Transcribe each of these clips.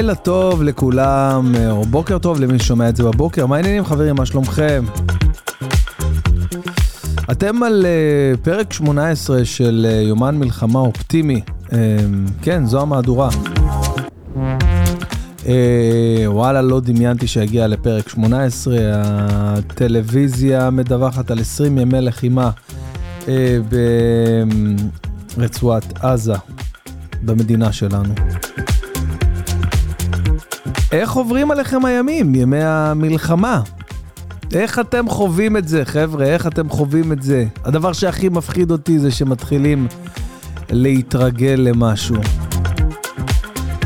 לילה טוב לכולם, או בוקר טוב למי ששומע את זה בבוקר. מה העניינים חברים, מה שלומכם? אתם על uh, פרק 18 של uh, יומן מלחמה אופטימי. Uh, כן, זו המהדורה. וואלה, לא דמיינתי שיגיע לפרק 18. הטלוויזיה מדווחת על 20 ימי לחימה ברצועת עזה, במדינה שלנו. איך עוברים עליכם הימים, ימי המלחמה? איך אתם חווים את זה, חבר'ה? איך אתם חווים את זה? הדבר שהכי מפחיד אותי זה שמתחילים להתרגל למשהו.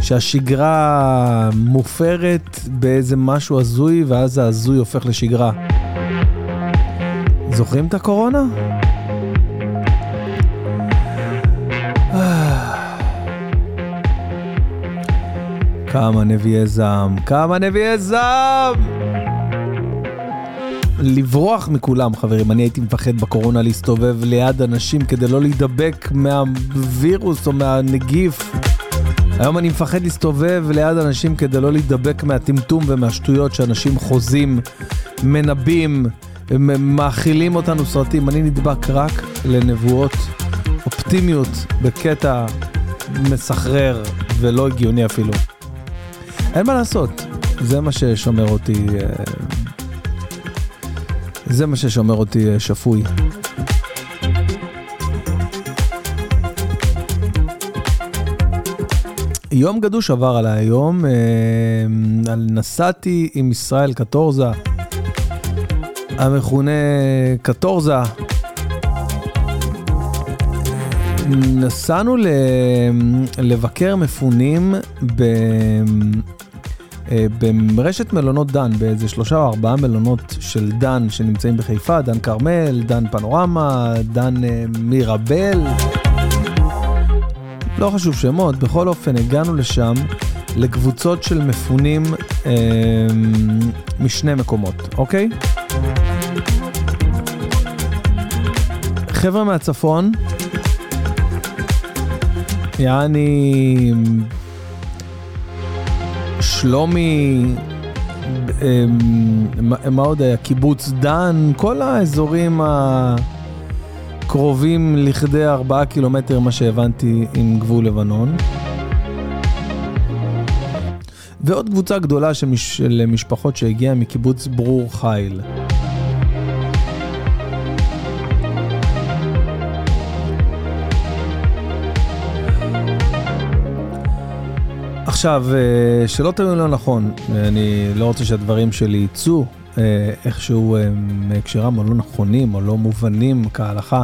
שהשגרה מופרת באיזה משהו הזוי, ואז ההזוי הופך לשגרה. זוכרים את הקורונה? כמה נביאי זעם, כמה נביאי זעם! לברוח מכולם, חברים. אני הייתי מפחד בקורונה להסתובב ליד אנשים כדי לא להידבק מהווירוס או מהנגיף. היום אני מפחד להסתובב ליד אנשים כדי לא להידבק מהטמטום ומהשטויות שאנשים חוזים, מנבאים, מאכילים אותנו סרטים. אני נדבק רק לנבואות אופטימיות בקטע מסחרר ולא הגיוני אפילו. אין מה לעשות, זה מה ששומר אותי, אה, זה מה ששומר אותי אה, שפוי. יום גדוש עבר עליי היום, אה, נסעתי עם ישראל קטורזה, המכונה קטורזה. נסענו לבקר מפונים. אה, ברשת מלונות דן, באיזה שלושה או ארבעה מלונות של דן שנמצאים בחיפה, דן כרמל, דן פנורמה, דן אה, מירבל. לא חשוב שמות, בכל אופן הגענו לשם לקבוצות של מפונים אה, משני מקומות, אוקיי? חבר'ה מהצפון, יעני שלומי, אמ, מה עוד היה? קיבוץ דן, כל האזורים הקרובים לכדי ארבעה קילומטר, מה שהבנתי, עם גבול לבנון. ועוד קבוצה גדולה של. של משפחות שהגיעה מקיבוץ ברור חיל. עכשיו, אה, שלא תמיד לא נכון, אני לא רוצה שהדברים שלי יצאו אה, איכשהו אה, מהקשרם או לא נכונים או לא מובנים כהלכה.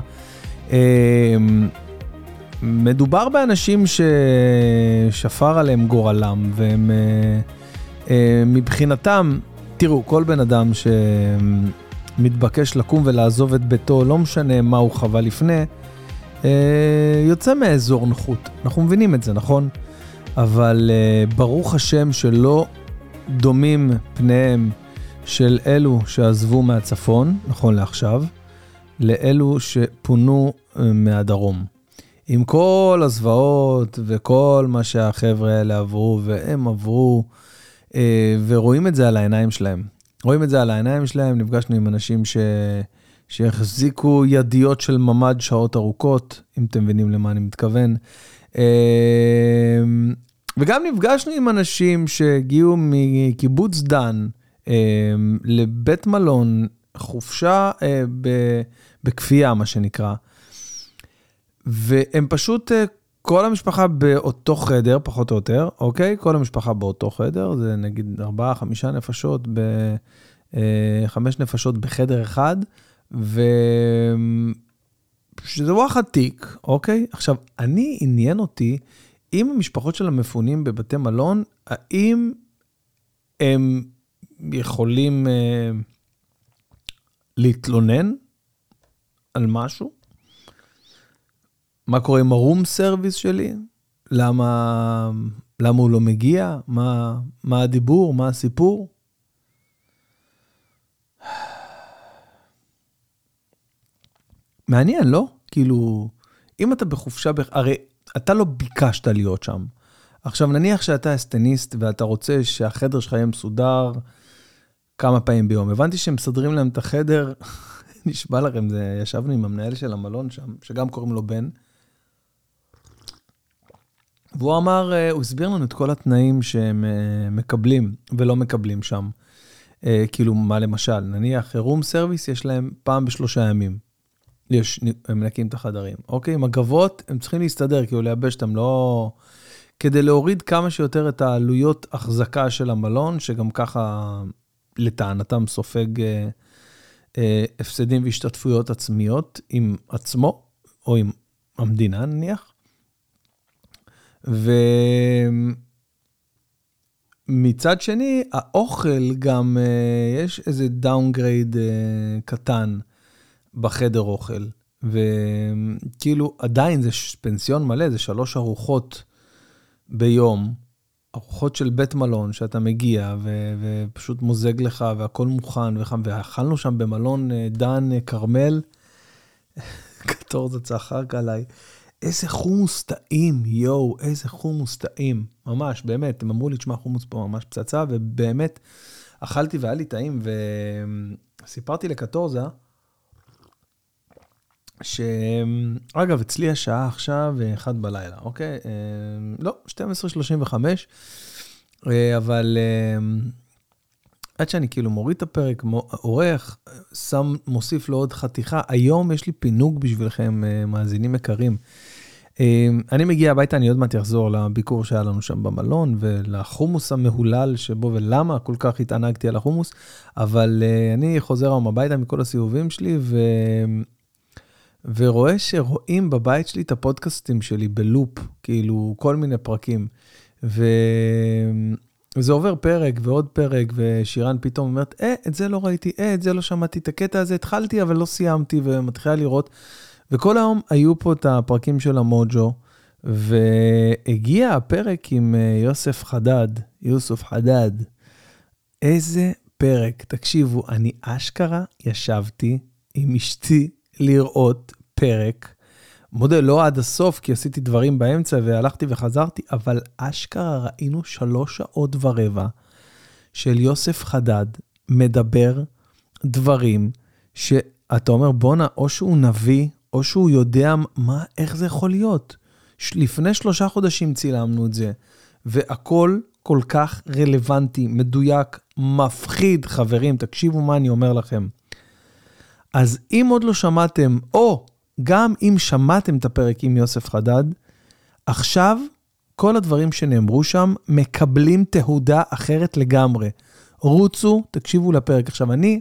מדובר באנשים ששפר עליהם גורלם, והם מבחינתם, תראו, כל בן אדם שמתבקש לקום ולעזוב את ביתו, לא משנה מה הוא חווה לפני, יוצא מאזור נוחות. אנחנו מבינים את זה, נכון? אבל uh, ברוך השם שלא דומים פניהם של אלו שעזבו מהצפון, נכון לעכשיו, לאלו שפונו uh, מהדרום. עם כל הזוועות וכל מה שהחבר'ה האלה עברו, והם עברו, uh, ורואים את זה על העיניים שלהם. רואים את זה על העיניים שלהם, נפגשנו עם אנשים ש... שהחזיקו ידיות של ממ"ד שעות ארוכות, אם אתם מבינים למה אני מתכוון. אמ, וגם נפגשנו עם אנשים שהגיעו מקיבוץ דן אמ, לבית מלון, חופשה אה, בכפייה, מה שנקרא. והם פשוט, אה, כל המשפחה באותו חדר, פחות או יותר, אוקיי? כל המשפחה באותו חדר, זה נגיד ארבעה, חמישה נפשות, ב, אה, חמש נפשות בחדר אחד, ו... שזה וואחד תיק, אוקיי? עכשיו, אני, עניין אותי, אם המשפחות של המפונים בבתי מלון, האם הם יכולים אה, להתלונן על משהו? מה קורה עם הרום סרוויס שלי? למה, למה הוא לא מגיע? מה, מה הדיבור? מה הסיפור? מעניין, לא? כאילו, אם אתה בחופשה, הרי אתה לא ביקשת להיות שם. עכשיו, נניח שאתה אסטניסט ואתה רוצה שהחדר שלך יהיה מסודר כמה פעמים ביום. הבנתי שהם מסדרים להם את החדר, נשבע לכם, זה, ישבנו עם המנהל של המלון שם, שגם קוראים לו בן. והוא אמר, אה, הוא הסביר לנו את כל התנאים שהם אה, מקבלים ולא מקבלים שם. אה, כאילו, מה למשל, נניח room service יש להם פעם בשלושה ימים. מנקים את החדרים. אוקיי, מגבות, הם צריכים להסתדר, כאילו לייבש אותם, לא... כדי להוריד כמה שיותר את העלויות החזקה של המלון, שגם ככה, לטענתם, סופג אה, אה, הפסדים והשתתפויות עצמיות עם עצמו, או עם המדינה נניח. ומצד שני, האוכל גם, אה, יש איזה downgrade אה, קטן בחדר אוכל. וכאילו, עדיין זה פנסיון מלא, זה שלוש ארוחות ביום, ארוחות של בית מלון, שאתה מגיע ו- ופשוט מוזג לך והכל מוכן וחם, ואכלנו שם במלון אה, דן כרמל, קטור זה צחק עליי. איזה חומוס טעים, יואו, איזה חומוס טעים. ממש, באמת, הם אמרו לי, תשמע, חומוס פה ממש פצצה, ובאמת, אכלתי והיה לי טעים, וסיפרתי לקטורזה, שאגב, אצלי השעה עכשיו 1 בלילה, אוקיי? לא, 12.35, אה, אבל אה, עד שאני כאילו מוריד את הפרק, עורך, שם, מוסיף לו עוד חתיכה. היום יש לי פינוק בשבילכם, אה, מאזינים יקרים. אני מגיע הביתה, אני עוד מעט אחזור לביקור שהיה לנו שם במלון, ולחומוס המהולל שבו, ולמה כל כך התענגתי על החומוס, אבל אני חוזר היום הביתה מכל הסיבובים שלי, ו... ורואה שרואים בבית שלי את הפודקאסטים שלי בלופ, כאילו כל מיני פרקים. ו... וזה עובר פרק ועוד פרק, ושירן פתאום אומרת, אה, את זה לא ראיתי, אה, את זה לא שמעתי, את הקטע הזה התחלתי, אבל לא סיימתי, ומתחילה לראות. וכל היום היו פה את הפרקים של המוג'ו, והגיע הפרק עם אה, יוסף חדד, יוסף חדד. איזה פרק, תקשיבו, אני אשכרה ישבתי עם אשתי לראות פרק. מודה, לא עד הסוף, כי עשיתי דברים באמצע והלכתי וחזרתי, אבל אשכרה ראינו שלוש שעות ורבע של יוסף חדד מדבר דברים שאתה אומר, בואנה, או שהוא נביא, או שהוא יודע מה, איך זה יכול להיות. לפני שלושה חודשים צילמנו את זה, והכל כל כך רלוונטי, מדויק, מפחיד. חברים, תקשיבו מה אני אומר לכם. אז אם עוד לא שמעתם, או גם אם שמעתם את הפרק עם יוסף חדד, עכשיו כל הדברים שנאמרו שם מקבלים תהודה אחרת לגמרי. רוצו, תקשיבו לפרק. עכשיו, אני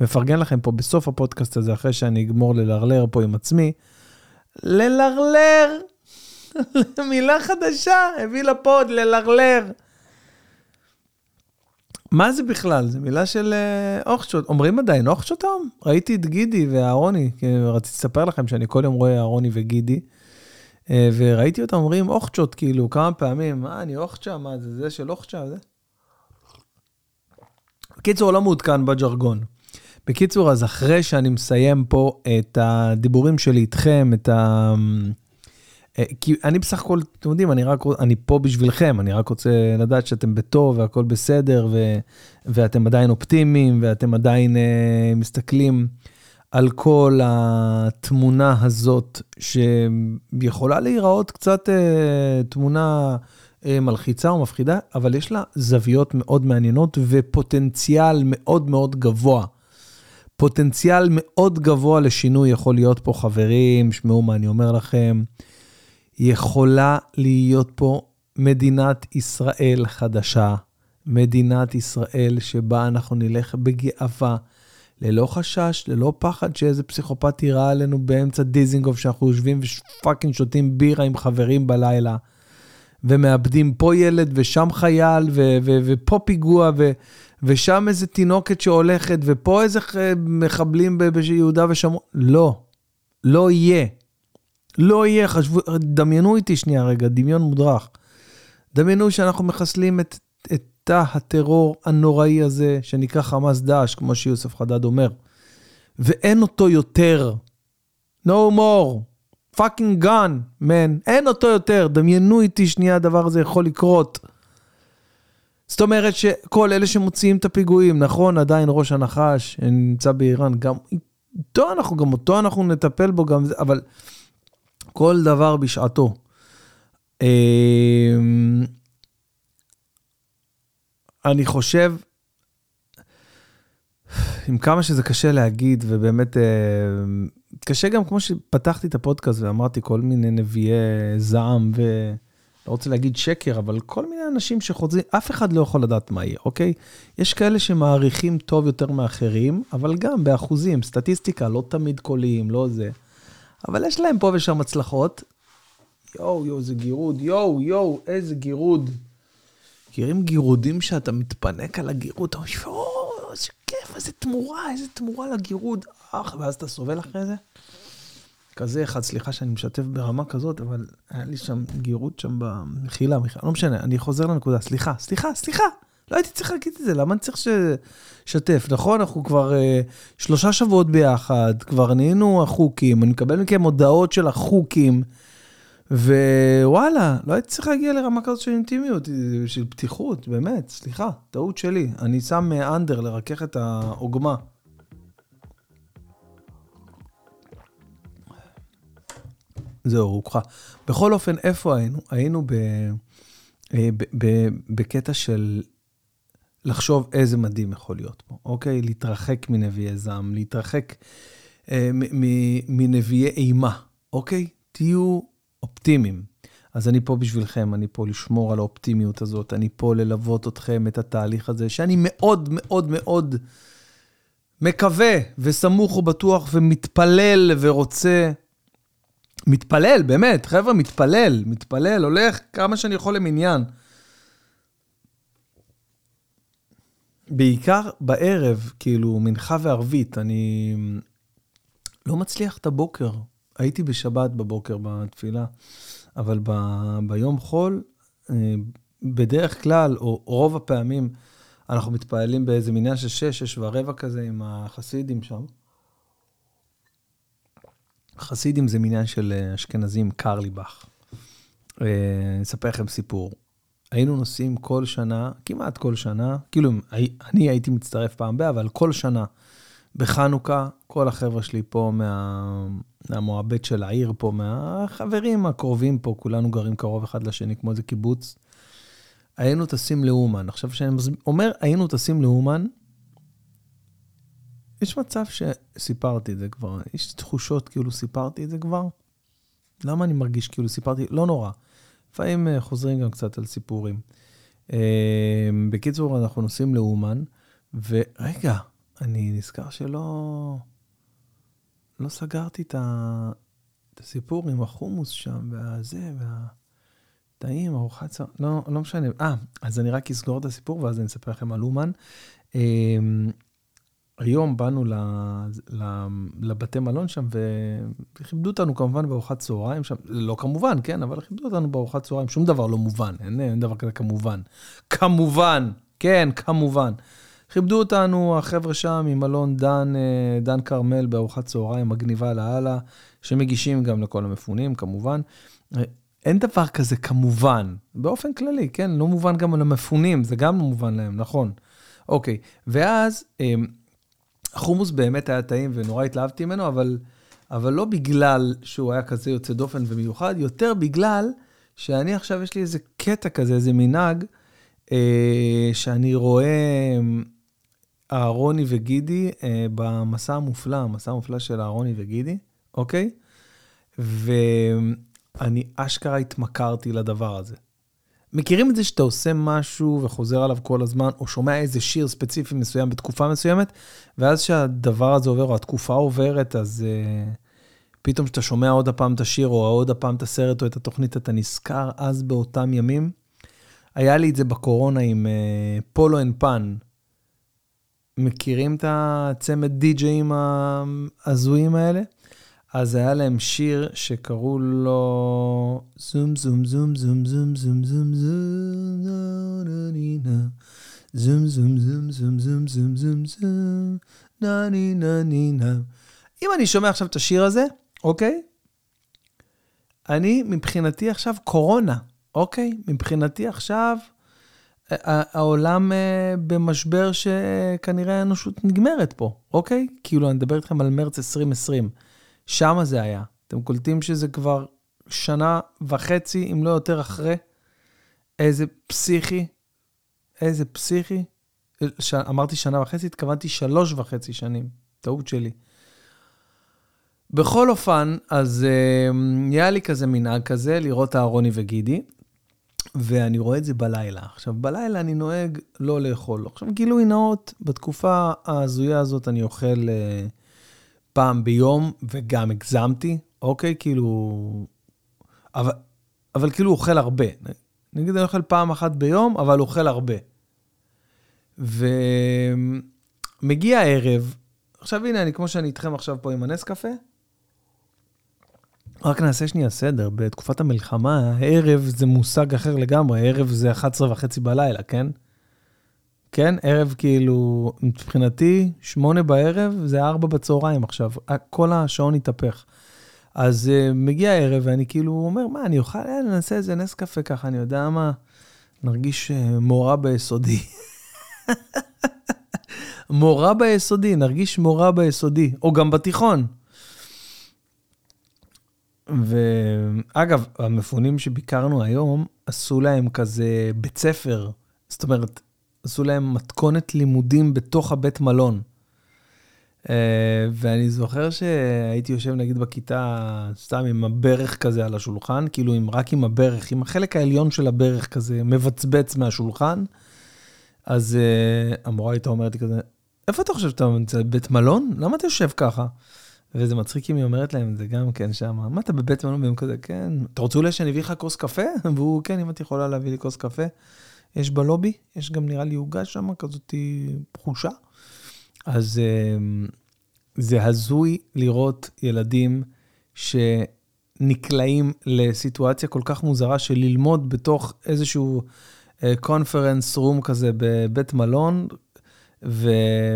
מפרגן לכם פה בסוף הפודקאסט הזה, אחרי שאני אגמור ללרלר פה עם עצמי, ללרלר, מילה חדשה, הביא לפוד, ללרלר. מה זה בכלל? זה מילה של אה, אוכשוט. אומרים עדיין אוכשוטום? ראיתי את גידי ואהרוני, רציתי לספר לכם שאני כל יום רואה אהרוני וגידי, אה, וראיתי אותם אומרים אוכשוט, כאילו, כמה פעמים, מה, אני אוכצ'ה? מה זה, זה של אוכצ'ה? זה? בקיצור, לא מעודכן בג'רגון. בקיצור, אז אחרי שאני מסיים פה את הדיבורים שלי איתכם, את ה... אה, כי אני בסך הכל, אתם יודעים, אני רק, אני פה בשבילכם, אני רק רוצה לדעת שאתם בטוב והכל בסדר, ו, ואתם עדיין אופטימיים, ואתם עדיין uh, מסתכלים על כל התמונה הזאת, שיכולה להיראות קצת uh, תמונה uh, מלחיצה או מפחידה, אבל יש לה זוויות מאוד מעניינות ופוטנציאל מאוד מאוד גבוה. פוטנציאל מאוד גבוה לשינוי יכול להיות פה, חברים, שמעו מה אני אומר לכם. יכולה להיות פה מדינת ישראל חדשה, מדינת ישראל שבה אנחנו נלך בגאווה, ללא חשש, ללא פחד שאיזה פסיכופת יירה עלינו באמצע דיזינגוף, שאנחנו יושבים ופאקינג שותים בירה עם חברים בלילה, ומאבדים פה ילד ושם חייל, ו- ו- ופה פיגוע, ו- ושם איזה תינוקת שהולכת, ופה איזה מחבלים ביהודה ושומרון. לא, לא יהיה. לא יהיה, חשבו, דמיינו איתי שנייה רגע, דמיון מודרך. דמיינו שאנחנו מחסלים את, את תא הטרור הנוראי הזה, שנקרא חמאס דאעש, כמו שיוסף חדד אומר, ואין אותו יותר. No more. Fucking gone, man. אין אותו יותר. דמיינו איתי שנייה, הדבר הזה יכול לקרות. זאת אומרת שכל אלה שמוציאים את הפיגועים, נכון, עדיין ראש הנחש נמצא באיראן, גם איתו אנחנו, גם אותו אנחנו נטפל בו, גם זה, אבל כל דבר בשעתו. אמ, אני חושב, עם כמה שזה קשה להגיד, ובאמת, אה, קשה גם כמו שפתחתי את הפודקאסט ואמרתי כל מיני נביאי זעם, ולא רוצה להגיד שקר, אבל כל מיני אנשים שחוזרים, אף אחד לא יכול לדעת מה יהיה, אוקיי? יש כאלה שמעריכים טוב יותר מאחרים, אבל גם באחוזים, סטטיסטיקה, לא תמיד קוליים, לא זה. אבל יש להם פה ושם הצלחות. יואו, יואו, איזה גירוד, יואו, יואו, איזה גירוד. מכירים גירודים שאתה מתפנק על הגירוד, אתה אומר, יואו, איזה כיף, איזה תמורה, איזה תמורה לגירוד. אך, ואז אתה סובל אחרי זה. כזה אחד, סליחה שאני משתף ברמה כזאת, אבל היה לי שם גירוד שם במחילה, מחילה, לא משנה, אני חוזר לנקודה, סליחה, סליחה, סליחה. לא הייתי צריך להגיד את זה, למה אני צריך לשתף? נכון, אנחנו כבר uh, שלושה שבועות ביחד, כבר נהיינו החוקים, אני מקבל מכם הודעות של החוקים. ווואלה, לא הייתי צריך להגיע לרמה כזאת של אינטימיות, של פתיחות, באמת, סליחה, טעות שלי. אני שם אנדר לרכך את העוגמה. זהו, רוקחה. בכל אופן, איפה היינו? היינו ב, אה, ב, ב, בקטע של לחשוב איזה מדהים יכול להיות פה, אוקיי? להתרחק מנביאי זעם, להתרחק אה, מנביאי אימה, אוקיי? תהיו אופטימיים. אז אני פה בשבילכם, אני פה לשמור על האופטימיות הזאת, אני פה ללוות אתכם, את התהליך הזה, שאני מאוד מאוד מאוד מקווה וסמוך ובטוח ומתפלל ורוצה, מתפלל, באמת, חבר'ה, מתפלל, מתפלל, הולך כמה שאני יכול למניין. בעיקר בערב, כאילו, מנחה וערבית, אני לא מצליח את הבוקר. הייתי בשבת בבוקר בתפילה, אבל ב, ביום חול, אה, בדרך כלל, או רוב הפעמים, אנחנו מתפעלים באיזה מניין של שש, שש ורבע כזה עם החסידים שם. חסידים זה מניין של אה, אשכנזים קרליבך. אה, אני אספר לכם סיפור. היינו נוסעים כל שנה, כמעט כל שנה, כאילו אני הייתי מצטרף פעם ב- אבל כל שנה בחנוכה, כל החבר'ה שלי פה מה, מהמועבד של העיר פה, מהחברים הקרובים פה, כולנו גרים קרוב אחד לשני, כמו איזה קיבוץ. היינו טסים לאומן. עכשיו, כשאני אומר היינו טסים לאומן, יש מצב שסיפרתי את זה כבר, יש תחושות כאילו סיפרתי את זה כבר. למה אני מרגיש כאילו סיפרתי? לא נורא. לפעמים אה, חוזרים גם קצת על סיפורים. אה, בקיצור, אנחנו נוסעים לאומן, ורגע, אני נזכר שלא... לא סגרתי את, ה... את הסיפור עם החומוס שם, והזה, והטעים, ארוחת צהר... לא, לא משנה. אה, אז אני רק אסגור את הסיפור, ואז אני אספר לכם על אומן. היום באנו ל, ל, לבתי מלון שם, וכיבדו אותנו כמובן בארוחת צהריים שם, לא כמובן, כן, אבל כיבדו אותנו בארוחת צהריים, שום דבר לא מובן, אין, אין דבר כזה כמובן. כמובן, כן, כמובן. כיבדו אותנו החבר'ה שם ממלון דן, אה, דן כרמל בארוחת צהריים מגניבה לאללה, שמגישים גם לכל המפונים, כמובן. אה, אין דבר כזה כמובן, באופן כללי, כן? לא מובן גם למפונים, זה גם לא מובן להם, נכון. אוקיי, ואז אה, החומוס באמת היה טעים ונורא התלהבתי ממנו, אבל, אבל לא בגלל שהוא היה כזה יוצא דופן ומיוחד, יותר בגלל שאני עכשיו, יש לי איזה קטע כזה, איזה מנהג, אה, שאני רואה אהרוני וגידי אה, במסע המופלא, המסע המופלא של אהרוני וגידי, אוקיי? ואני אשכרה התמכרתי לדבר הזה. מכירים את זה שאתה עושה משהו וחוזר עליו כל הזמן, או שומע איזה שיר ספציפי מסוים בתקופה מסוימת, ואז שהדבר הזה עובר, או התקופה עוברת, אז uh, פתאום כשאתה שומע עוד הפעם את השיר, או עוד הפעם את הסרט או את התוכנית, אתה נזכר אז באותם ימים. היה לי את זה בקורונה עם uh, פולו אנד פן. מכירים את הצמד די-ג'אים ההזויים האלה? אז היה להם שיר שקראו לו זום זום זום זום זום זום זום זום זום זום זום זום זום זום זום זום נה ני נה ני. אם אני שומע עכשיו את השיר הזה, אוקיי? אני, מבחינתי עכשיו קורונה, אוקיי? מבחינתי עכשיו העולם במשבר שכנראה האנושות נגמרת פה, אוקיי? כאילו, אני מדבר איתכם על מרץ 2020. שם זה היה. אתם קולטים שזה כבר שנה וחצי, אם לא יותר אחרי? איזה פסיכי. איזה פסיכי. ש... אמרתי שנה וחצי, התכוונתי שלוש וחצי שנים. טעות שלי. בכל אופן, אז uh, היה לי כזה מנהג כזה, לראות אהרוני וגידי, ואני רואה את זה בלילה. עכשיו, בלילה אני נוהג לא לאכול. עכשיו, גילוי נאות, בתקופה ההזויה הזאת אני אוכל uh, פעם ביום, וגם הגזמתי, אוקיי? כאילו... אבל, אבל כאילו אוכל הרבה. נגיד אני אוכל פעם אחת ביום, אבל אוכל הרבה. ומגיע הערב, עכשיו הנה, אני כמו שאני איתכם עכשיו פה עם הנס קפה, רק נעשה שנייה סדר, בתקופת המלחמה, הערב זה מושג אחר לגמרי, הערב זה 11 וחצי בלילה, כן? כן, ערב כאילו, מבחינתי, שמונה בערב זה ארבע בצהריים עכשיו, כל השעון התהפך. אז uh, מגיע הערב ואני כאילו אומר, מה, אני אוכל, אה, נעשה איזה נס קפה ככה, אני יודע מה, נרגיש uh, מורה ביסודי. מורה ביסודי, נרגיש מורה ביסודי, או גם בתיכון. ואגב, המפונים שביקרנו היום, עשו להם כזה בית ספר. זאת אומרת, עשו להם מתכונת לימודים בתוך הבית מלון. Uh, ואני זוכר שהייתי יושב נגיד בכיתה, סתם עם הברך כזה על השולחן, כאילו עם, רק עם הברך, עם החלק העליון של הברך כזה, מבצבץ מהשולחן. אז uh, המורה הייתה אומרת לי כזה, איפה אתה חושב שאתה נמצא? בית מלון? למה אתה יושב ככה? וזה מצחיק אם היא אומרת להם זה גם כן שם, מה אתה בבית מלון? והם כזה, כן, אתה רוצה אולי שאני אביא לך כוס קפה? והוא, כן, אם את יכולה להביא לי כוס קפה. יש בלובי, יש גם נראה לי עוגה שם, כזאת חושה. אז uh, זה הזוי לראות ילדים שנקלעים לסיטואציה כל כך מוזרה של ללמוד בתוך איזשהו קונפרנס uh, רום כזה בבית מלון, ו,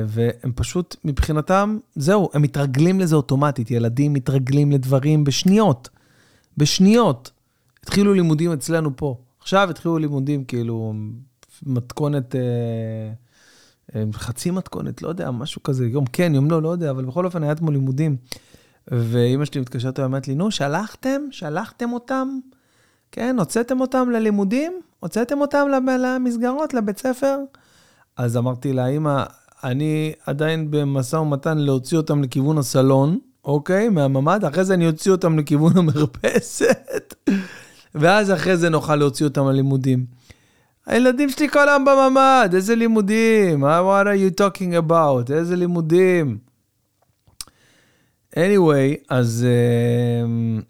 והם פשוט, מבחינתם, זהו, הם מתרגלים לזה אוטומטית. ילדים מתרגלים לדברים בשניות. בשניות. התחילו לימודים אצלנו פה. עכשיו התחילו לימודים, כאילו, מתכונת, אה, אה, חצי מתכונת, לא יודע, משהו כזה, יום כן, יום לא, לא יודע, אבל בכל אופן היה אתמול לימודים. ואימא שלי מתקשרת ואומרת לי, נו, שלחתם? שלחתם אותם? כן, הוצאתם אותם ללימודים? הוצאתם אותם למסגרות, לבית ספר? אז אמרתי לה, אמא, אני עדיין במשא ומתן להוציא אותם לכיוון הסלון, אוקיי? מהממ"ד, אחרי זה אני אוציא אותם לכיוון המרפסת, ואז אחרי זה נוכל להוציא אותם ללימודים. הילדים שלי כל היום בממ"ד, איזה לימודים? What are you talking about? איזה לימודים? anyway, אז uh,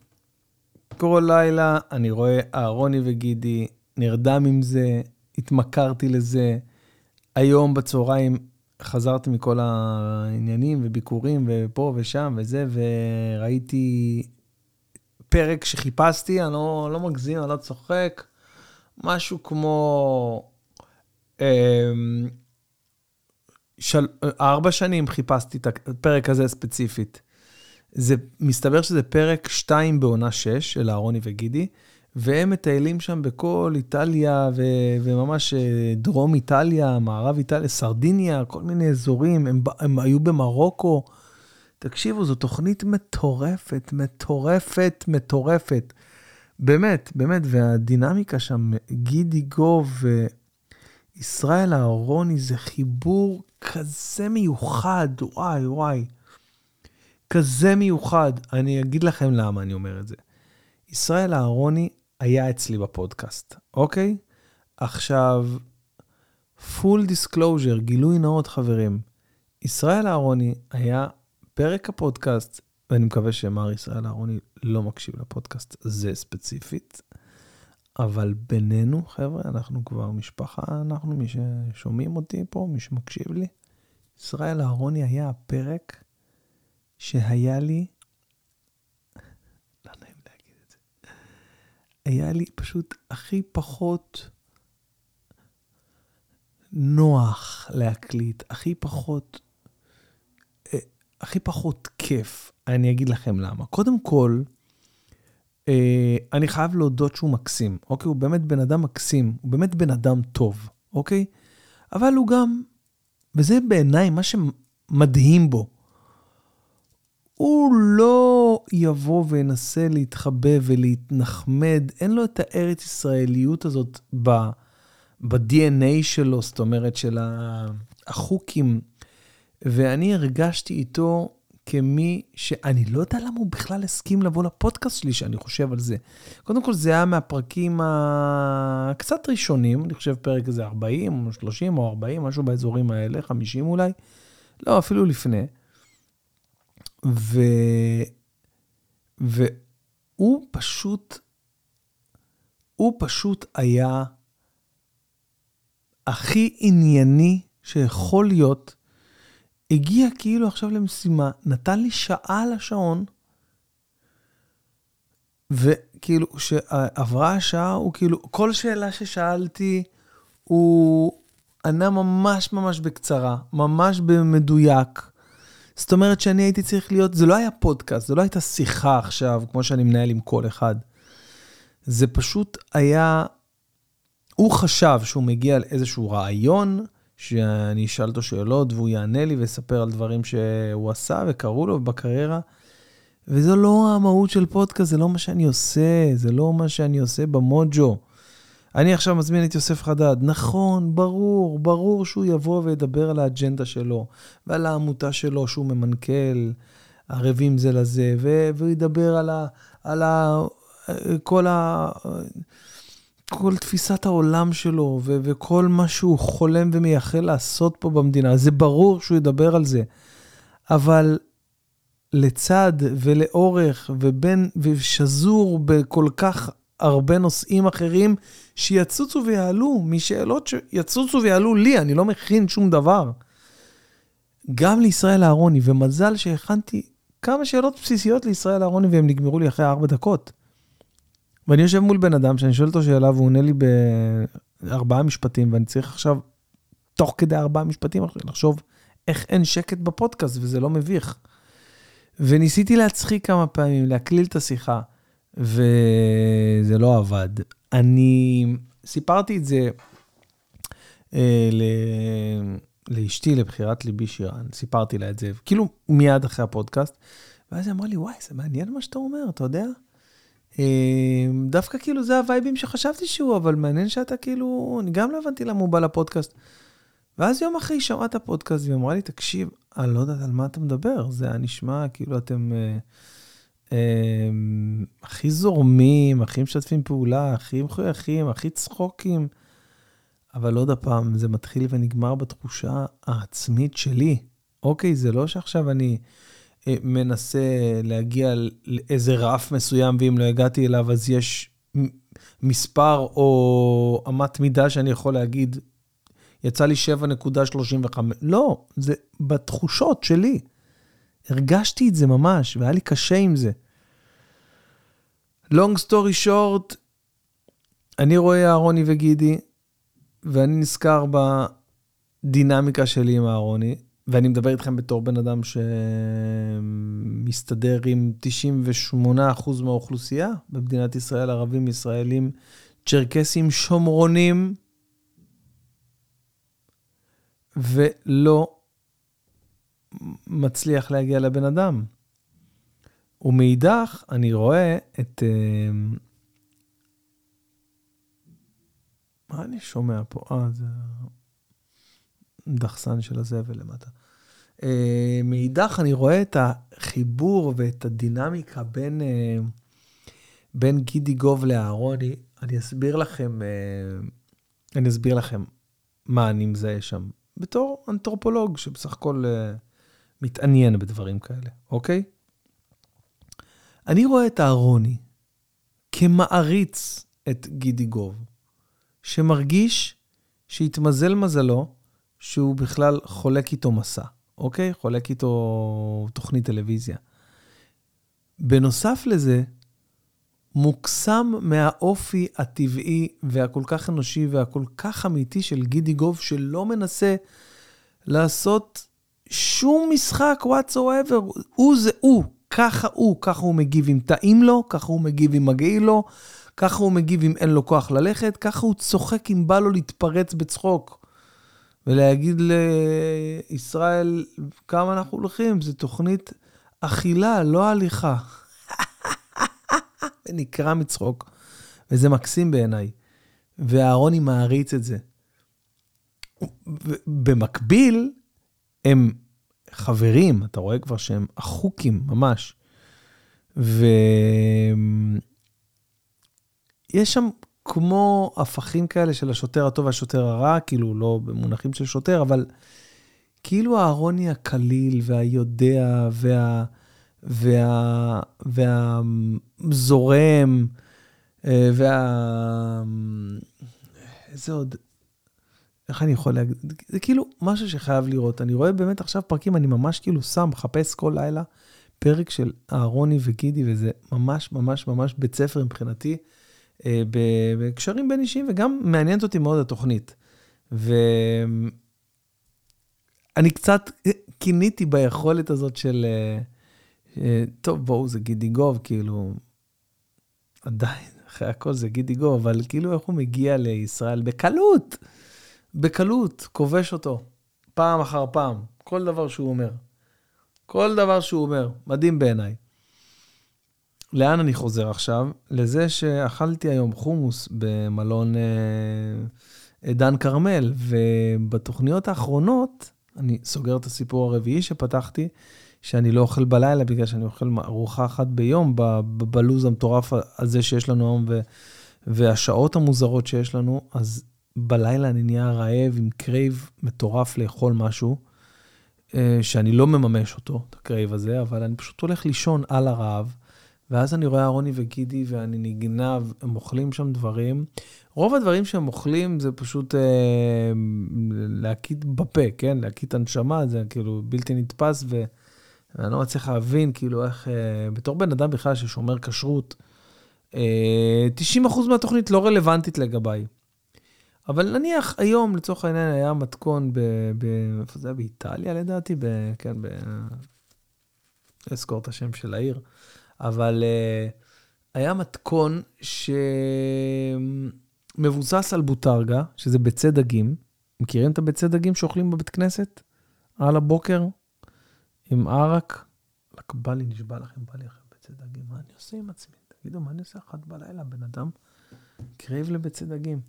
כל לילה אני רואה אהרוני וגידי, נרדם עם זה, התמכרתי לזה. היום בצהריים חזרתי מכל העניינים וביקורים ופה ושם וזה, וראיתי פרק שחיפשתי, אני לא, לא מגזים, אני לא צוחק, משהו כמו... אה, של... ארבע שנים חיפשתי את הפרק הזה ספציפית. זה, מסתבר שזה פרק 2 בעונה 6 של אהרוני וגידי, והם מטיילים שם בכל איטליה, ו, וממש אה, דרום איטליה, מערב איטליה, סרדיניה, כל מיני אזורים, הם, הם היו במרוקו. תקשיבו, זו תוכנית מטורפת, מטורפת, מטורפת. באמת, באמת, והדינמיקה שם, גידי גוב וישראל אהרוני, זה חיבור כזה מיוחד, וואי וואי. כזה מיוחד. אני אגיד לכם למה אני אומר את זה. ישראל אהרוני היה אצלי בפודקאסט, אוקיי? עכשיו, full disclosure, גילוי נאות חברים. ישראל אהרוני היה פרק הפודקאסט, ואני מקווה שמר ישראל אהרוני לא מקשיב לפודקאסט הזה ספציפית, אבל בינינו, חבר'ה, אנחנו כבר משפחה, אנחנו מי ששומעים אותי פה, מי שמקשיב לי. ישראל אהרוני היה הפרק שהיה לי היה לי פשוט הכי פחות נוח להקליט, הכי פחות, הכי פחות כיף. אני אגיד לכם למה. קודם כל, אה, אני חייב להודות שהוא מקסים, אוקיי? הוא באמת בן אדם מקסים, הוא באמת בן אדם טוב, אוקיי? אבל הוא גם, וזה בעיניי מה שמדהים בו, הוא לא יבוא וינסה להתחבא ולהתנחמד, אין לו את הארץ ישראליות הזאת ב-DNA שלו, זאת אומרת, של החוקים. ואני הרגשתי איתו כמי שאני לא יודע למה הוא בכלל הסכים לבוא לפודקאסט שלי, שאני חושב על זה. קודם כל, זה היה מהפרקים הקצת ראשונים, אני חושב פרק איזה 40 או 30 או 40, משהו באזורים האלה, 50 אולי. לא, אפילו לפני. ו... והוא פשוט, הוא פשוט היה הכי ענייני שיכול להיות. הגיע כאילו עכשיו למשימה, נתן לי שעה על השעון, וכאילו, כשעברה השעה, הוא כאילו, כל שאלה ששאלתי, הוא ענה ממש ממש בקצרה, ממש במדויק. זאת אומרת שאני הייתי צריך להיות, זה לא היה פודקאסט, זה לא הייתה שיחה עכשיו, כמו שאני מנהל עם כל אחד. זה פשוט היה, הוא חשב שהוא מגיע לאיזשהו רעיון, שאני אשאל אותו שאלות והוא יענה לי ויספר על דברים שהוא עשה וקרו לו בקריירה. וזו לא המהות של פודקאסט, זה לא מה שאני עושה, זה לא מה שאני עושה במוג'ו. אני עכשיו מזמין את יוסף חדד. נכון, ברור, ברור שהוא יבוא וידבר על האג'נדה שלו, ועל העמותה שלו שהוא ממנכ"ל, ערבים זה לזה, והוא ידבר על, ה, על ה, כל, ה, כל תפיסת העולם שלו, ו, וכל מה שהוא חולם ומייחל לעשות פה במדינה. זה ברור שהוא ידבר על זה. אבל לצד ולאורך ובין, ושזור בכל כך הרבה נושאים אחרים שיצוצו ויעלו משאלות שיצוצו ויעלו לי, אני לא מכין שום דבר. גם לישראל אהרוני, ומזל שהכנתי כמה שאלות בסיסיות לישראל אהרוני והם נגמרו לי אחרי ארבע דקות. ואני יושב מול בן אדם שאני שואל אותו שאלה והוא עונה לי בארבעה משפטים, ואני צריך עכשיו, תוך כדי ארבעה משפטים, לחשוב איך אין שקט בפודקאסט וזה לא מביך. וניסיתי להצחיק כמה פעמים, להקליל את השיחה. וזה לא עבד. אני סיפרתי את זה אה, ל... לאשתי, לבחירת ליבי שירן, סיפרתי לה את זה, כאילו מיד אחרי הפודקאסט, ואז היא אמרה לי, וואי, זה מעניין מה שאתה אומר, אתה יודע? אה, דווקא כאילו זה הווייבים שחשבתי שהוא, אבל מעניין שאתה כאילו, אני גם לא הבנתי למה הוא בא לפודקאסט. ואז יום אחרי היא שמעה את הפודקאסט, והיא אמרה לי, תקשיב, אני לא יודעת על מה אתה מדבר, זה היה נשמע כאילו אתם... אה, הם, הכי זורמים, הכי משתפים פעולה, הכי מחויכים, הכי צחוקים. אבל עוד הפעם, זה מתחיל ונגמר בתחושה העצמית שלי. אוקיי, זה לא שעכשיו אני אה, מנסה להגיע לאיזה רף מסוים, ואם לא הגעתי אליו, אז יש מספר או אמת מידה שאני יכול להגיד, יצא לי 7.35. לא, זה בתחושות שלי. הרגשתי את זה ממש, והיה לי קשה עם זה. long story short, אני רואה אהרוני וגידי, ואני נזכר בדינמיקה שלי עם אהרוני, ואני מדבר איתכם בתור בן אדם שמסתדר עם 98% מהאוכלוסייה במדינת ישראל, ערבים, ישראלים, צ'רקסים, שומרונים, ולא מצליח להגיע לבן אדם. ומאידך, אני רואה את... אה, מה אני שומע פה? אה, זה דחסן של הזבל למטה. אה, מאידך, אני רואה את החיבור ואת הדינמיקה בין, אה, בין גידי גוב לאהרוני. אני אסביר לכם, אני אסביר לכם מה אני מזהה שם. בתור אנתרופולוג שבסך הכל מתעניין בדברים כאלה, אוקיי? אני רואה את אהרוני כמעריץ את גידי גוב, שמרגיש שהתמזל מזלו שהוא בכלל חולק איתו מסע, אוקיי? חולק איתו תוכנית טלוויזיה. בנוסף לזה, מוקסם מהאופי הטבעי והכל כך אנושי והכל כך אמיתי של גידי גוב, שלא מנסה לעשות שום משחק whatsoever. הוא זה הוא, ככה הוא, ככה הוא מגיב אם טעים לו, ככה הוא מגיב אם מגעיל לו, ככה הוא מגיב אם אין לו כוח ללכת, ככה הוא צוחק אם בא לו להתפרץ בצחוק. ולהגיד לישראל, כמה אנחנו הולכים, זו תוכנית אכילה, לא הליכה. ונקרע מצחוק, וזה מקסים בעיניי. ואהרוני מעריץ את זה. במקביל, הם חברים, אתה רואה כבר שהם אחוקים ממש. ויש שם כמו הפכים כאלה של השוטר הטוב והשוטר הרע, כאילו לא במונחים של שוטר, אבל כאילו הארוני הקליל והיודע וה... וה... והזורם אה, וה... איזה עוד... איך אני יכול להגיד? זה כאילו משהו שחייב לראות. אני רואה באמת עכשיו פרקים, אני ממש כאילו שם, מחפש כל לילה פרק של אהרוני וגידי, וזה ממש ממש ממש בית ספר מבחינתי, בקשרים בין אישיים, וגם מעניינת אותי מאוד התוכנית. ואני קצת קיניתי ביכולת הזאת של, אה, אה, טוב, בואו, זה גידי גוב, כאילו, עדיין, אחרי הכל זה גידי גוב, אבל כאילו איך הוא מגיע לישראל בקלות. בקלות כובש אותו, פעם אחר פעם, כל דבר שהוא אומר. כל דבר שהוא אומר, מדהים בעיניי. לאן אני חוזר עכשיו? לזה שאכלתי היום חומוס במלון אה, דן כרמל, ובתוכניות האחרונות, אני סוגר את הסיפור הרביעי שפתחתי, שאני לא אוכל בלילה בגלל שאני אוכל ארוחה אחת ביום, בלוז המטורף הזה שיש לנו היום, והשעות המוזרות שיש לנו, אז בלילה אני נהיה רעב עם crave מטורף לאכול משהו, אה, שאני לא מממש אותו, את ה crave הזה, אבל אני פשוט הולך לישון על הרעב, ואז אני רואה אהרוני וגידי ואני נגנב, הם אוכלים שם דברים. רוב הדברים שהם אוכלים זה פשוט אה, להקיט בפה, כן? להקיט הנשמה, זה כאילו בלתי נתפס, ואני לא מצליח להבין, כאילו, איך, אה, בתור בן אדם בכלל ששומר כשרות, אה, 90% מהתוכנית לא רלוונטית לגביי. אבל נניח היום, לצורך העניין, היה מתכון ב... ב איפה זה היה? באיטליה לדעתי? ב, כן, ב... אזכור את השם של העיר. אבל uh, היה מתכון שמבוסס על בוטרגה, שזה ביצי דגים. מכירים את הביצי דגים שאוכלים בבית כנסת? על הבוקר? עם ערק? רק בא לי, נשבע לכם, בא לי אחרי ביצי דגים. מה אני עושה עם עצמי? תגידו, מה אני עושה אחת בלילה? בן אדם קרב לביצי דגים.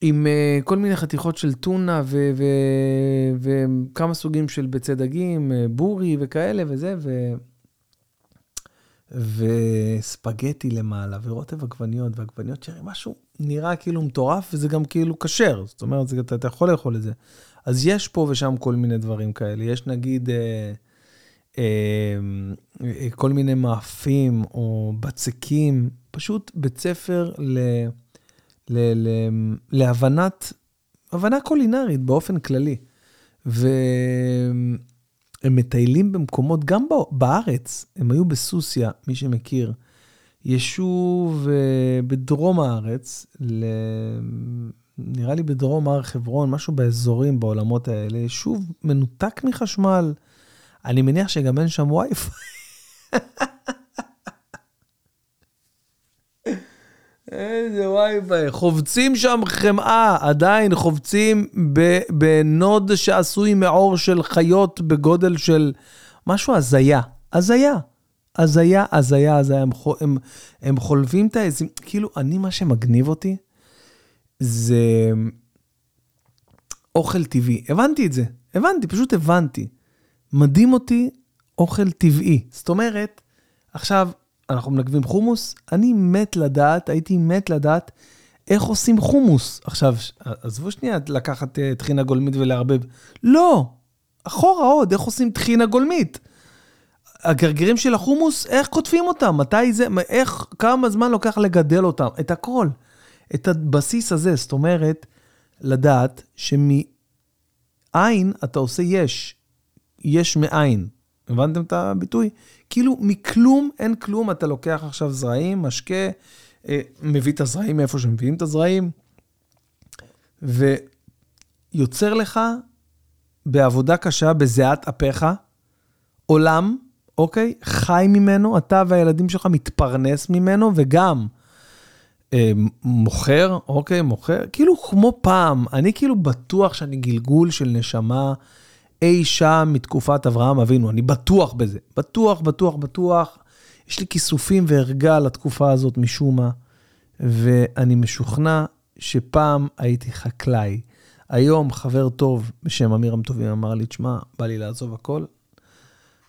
עם אה, כל מיני חתיכות של טונה וכמה סוגים של ביצי דגים, אה, בורי וכאלה וזה, ו... וספגטי למעלה, ורוטב עגבניות, ועגבניות שרי, משהו נראה כאילו מטורף, וזה גם כאילו כשר, זאת אומרת, זה, אתה, אתה יכול לאכול את זה. אז יש פה ושם כל מיני דברים כאלה. יש נגיד אה, אה, אה, כל מיני מאפים או בצקים, פשוט בית ספר ל... ל- ל- להבנת, הבנה קולינרית באופן כללי. והם מטיילים במקומות, גם בארץ, הם היו בסוסיא, מי שמכיר, יישוב אה, בדרום הארץ, ל... נראה לי בדרום הר חברון, משהו באזורים, בעולמות האלה, יישוב מנותק מחשמל. אני מניח שגם אין שם וי-פיי. איזה וואי וואי, חובצים שם חמאה, עדיין חובצים בנוד שעשוי מעור של חיות בגודל של משהו הזיה, הזיה, הזיה, הזיה, הזיה, הם, הם, הם חולבים את העזים, כאילו, אני, מה שמגניב אותי, זה אוכל טבעי. הבנתי את זה, הבנתי, פשוט הבנתי. מדהים אותי אוכל טבעי. זאת אומרת, עכשיו, אנחנו מנגבים חומוס, אני מת לדעת, הייתי מת לדעת איך עושים חומוס. עכשיו, עזבו שנייה לקחת uh, טחינה גולמית ולערבב. לא, אחורה עוד, איך עושים טחינה גולמית? הגרגירים של החומוס, איך כותבים אותם? מתי זה, איך, כמה זמן לוקח לגדל אותם? את הכל. את הבסיס הזה, זאת אומרת, לדעת שמעין אתה עושה יש, יש מאין. הבנתם את הביטוי? כאילו מכלום אין כלום, אתה לוקח עכשיו זרעים, משקה, אה, מביא את הזרעים מאיפה שמביאים את הזרעים, ויוצר לך בעבודה קשה, בזיעת אפיך, עולם, אוקיי? חי ממנו, אתה והילדים שלך מתפרנס ממנו, וגם אה, מוכר, אוקיי, מוכר, כאילו כמו פעם, אני כאילו בטוח שאני גלגול של נשמה אי שם מתקופת אברהם אבינו, אני בטוח בזה. בטוח, בטוח, בטוח. יש לי כיסופים וערגה לתקופה הזאת משום מה, ואני משוכנע שפעם הייתי חקלאי. היום חבר טוב בשם אמירם טובים אמר לי, תשמע, בא לי לעזוב הכל,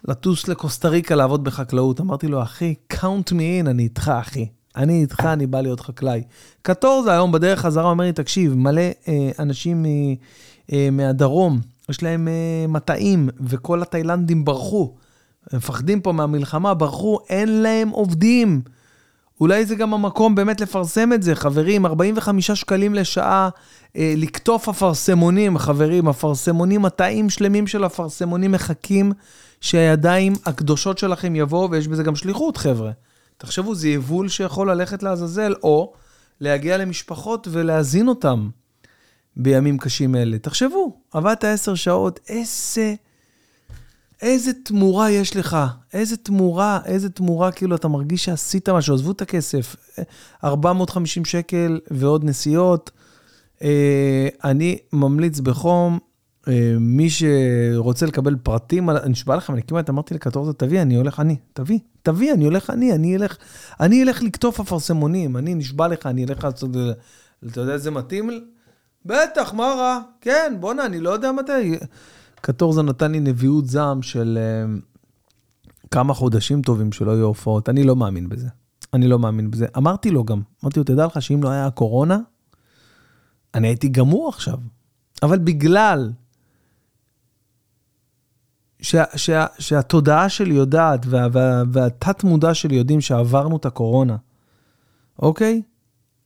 לטוס לקוסטה ריקה לעבוד בחקלאות. אמרתי לו, אחי, count me in, אני איתך, אחי. אני איתך, אני בא להיות חקלאי. קטורזה היום בדרך חזרה אומר לי, תקשיב, מלא אה, אנשים מ, אה, מהדרום, יש להם אה, מטעים, וכל התאילנדים ברחו. הם מפחדים פה מהמלחמה, ברחו, אין להם עובדים. אולי זה גם המקום באמת לפרסם את זה, חברים, 45 שקלים לשעה אה, לקטוף אפרסמונים, חברים, אפרסמונים, מטעים שלמים של אפרסמונים מחכים שהידיים הקדושות שלכם יבואו, ויש בזה גם שליחות, חבר'ה. תחשבו, זה יבול שיכול ללכת לעזאזל, או להגיע למשפחות ולהזין אותם בימים קשים אלה. תחשבו, עבדת עשר שעות, איזה... איזה תמורה יש לך, איזה תמורה, איזה תמורה, כאילו אתה מרגיש שעשית משהו, עזבו את הכסף, 450 שקל ועוד נסיעות. אה, אני ממליץ בחום, אה, מי שרוצה לקבל פרטים, אני נשבע לכם, אני כמעט אמרתי לקטורזה, תביא, אני הולך אני, תביא, תביא, אני הולך אני, אני אלך, אני אלך לקטוף אפרסמונים, אני נשבע לך, אני אלך לעשות, אתה יודע איזה מתאים? בטח, מה רע? כן, בואנה, אני לא יודע מתי. קטורזה נתן לי נביאות זעם של uh, כמה חודשים טובים שלא יהיו הופעות. אני לא מאמין בזה. אני לא מאמין בזה. אמרתי לו גם, אמרתי לו, תדע לך שאם לא היה הקורונה, אני הייתי גמור עכשיו. אבל בגלל שה, שה, שהתודעה שלי יודעת וה, וה, והתת מודע שלי יודעים שעברנו את הקורונה, אוקיי?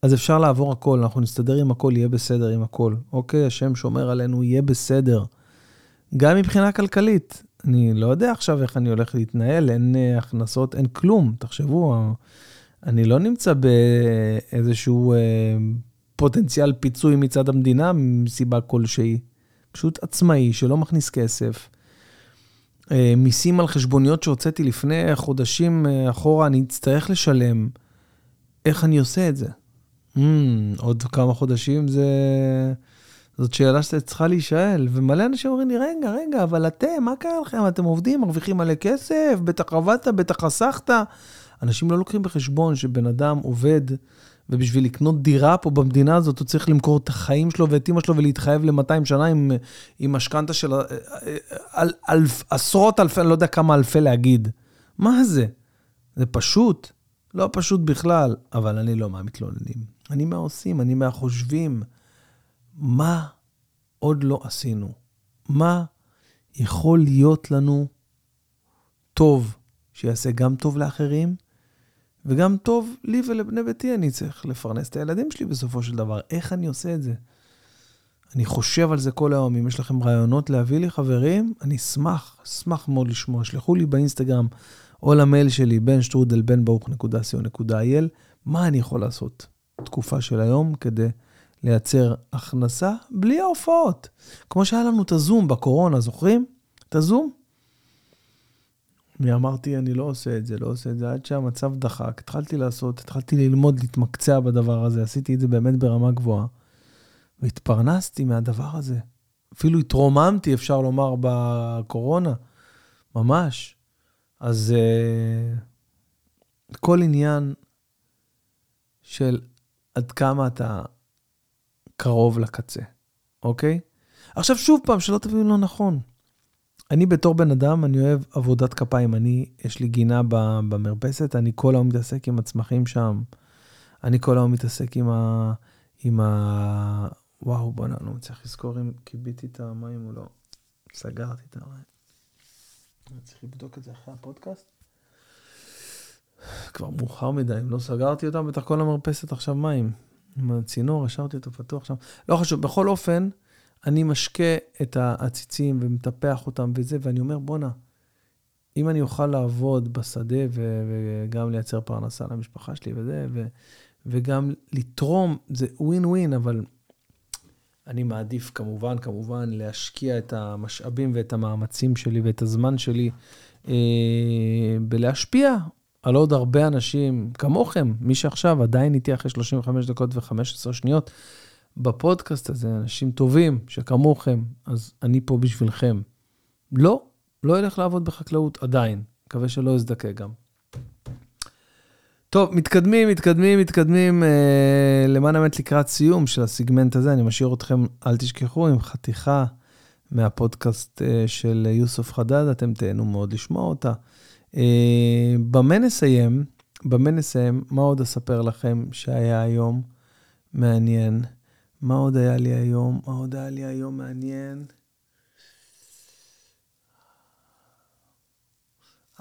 אז אפשר לעבור הכל, אנחנו נסתדר עם הכל, יהיה בסדר עם הכל. אוקיי, השם שומר עלינו, יהיה בסדר. גם מבחינה כלכלית. אני לא יודע עכשיו איך אני הולך להתנהל, אין uh, הכנסות, אין כלום. תחשבו, אני לא נמצא באיזשהו uh, פוטנציאל פיצוי מצד המדינה מסיבה כלשהי. פשוט עצמאי שלא מכניס כסף. מיסים על חשבוניות שהוצאתי לפני חודשים אחורה, אני אצטרך לשלם. איך אני עושה את זה? Mm, עוד כמה חודשים זה... זאת שאלה שצריכה להישאל, ומלא אנשים אומרים לי, רגע, רגע, אבל אתם, מה קרה לכם? אתם עובדים, מרוויחים מלא כסף, בטח עבדת, בטח חסכת. אנשים לא לוקחים בחשבון שבן אדם עובד, ובשביל לקנות דירה פה במדינה הזאת, הוא צריך למכור את החיים שלו ואת אימא שלו ולהתחייב ל-200 שנה עם, עם משכנתה של אל, אל, אלף, עשרות אלפי, אני לא יודע כמה אלפי להגיד. מה זה? זה פשוט, לא פשוט בכלל, אבל אני לא מהמתלוננים. אני מהעושים, אני מהחושבים. מה עוד לא עשינו? מה יכול להיות לנו טוב, שיעשה גם טוב לאחרים, וגם טוב לי ולבני ביתי, אני צריך לפרנס את הילדים שלי בסופו של דבר. איך אני עושה את זה? אני חושב על זה כל היום. אם יש לכם רעיונות להביא לי, חברים, אני אשמח, אשמח מאוד לשמוע. שלחו לי באינסטגרם או למייל שלי, בן שטרודל, בן ברוך.co.il, מה אני יכול לעשות תקופה של היום כדי לייצר הכנסה בלי ההופעות. כמו שהיה לנו את הזום בקורונה, זוכרים? את הזום? אני אמרתי, אני לא עושה את זה, לא עושה את זה, עד שהמצב דחק. התחלתי לעשות, התחלתי ללמוד, להתמקצע בדבר הזה, עשיתי את זה באמת ברמה גבוהה. והתפרנסתי מהדבר הזה. אפילו התרוממתי, אפשר לומר, בקורונה. ממש. אז uh, כל עניין של עד כמה אתה קרוב לקצה, אוקיי? עכשיו שוב פעם, שלא תבינו לא נכון. אני בתור בן אדם, אני אוהב עבודת כפיים. אני, יש לי גינה במרפסת, אני כל היום מתעסק עם הצמחים שם. אני כל היום מתעסק עם ה... עם ה... וואו, בוא'נה, אני לא מצליח לזכור אם כיביתי את המים או לא. סגרתי את המים. אני צריך לבדוק את זה אחרי הפודקאסט. כבר מאוחר מדי, אם לא סגרתי אותם, בטח כל המרפסת עכשיו מים. עם הצינור, השארתי אותו פתוח שם. לא חשוב, בכל אופן, אני משקה את העציצים ומטפח אותם וזה, ואני אומר, בואנה, אם אני אוכל לעבוד בשדה ו- וגם לייצר פרנסה למשפחה שלי וזה, ו- וגם לתרום, זה ווין ווין, אבל אני מעדיף כמובן, כמובן, להשקיע את המשאבים ואת המאמצים שלי ואת הזמן שלי אה, בלהשפיע על עוד הרבה אנשים כמוכם, מי שעכשיו עדיין איתי אחרי 35 דקות ו-15 שניות בפודקאסט הזה, אנשים טובים שכמוכם, אז אני פה בשבילכם. לא, לא אלך לעבוד בחקלאות עדיין, מקווה שלא אזדקק גם. טוב, מתקדמים, מתקדמים, מתקדמים. אה, למען האמת, לקראת סיום של הסיגמנט הזה, אני משאיר אתכם, אל תשכחו, עם חתיכה מהפודקאסט אה, של יוסף חדד, אתם תהנו מאוד לשמוע אותה. אה, במה נסיים? במה נסיים? מה עוד אספר לכם שהיה היום מעניין? מה עוד היה לי היום? מה עוד היה לי היום מעניין?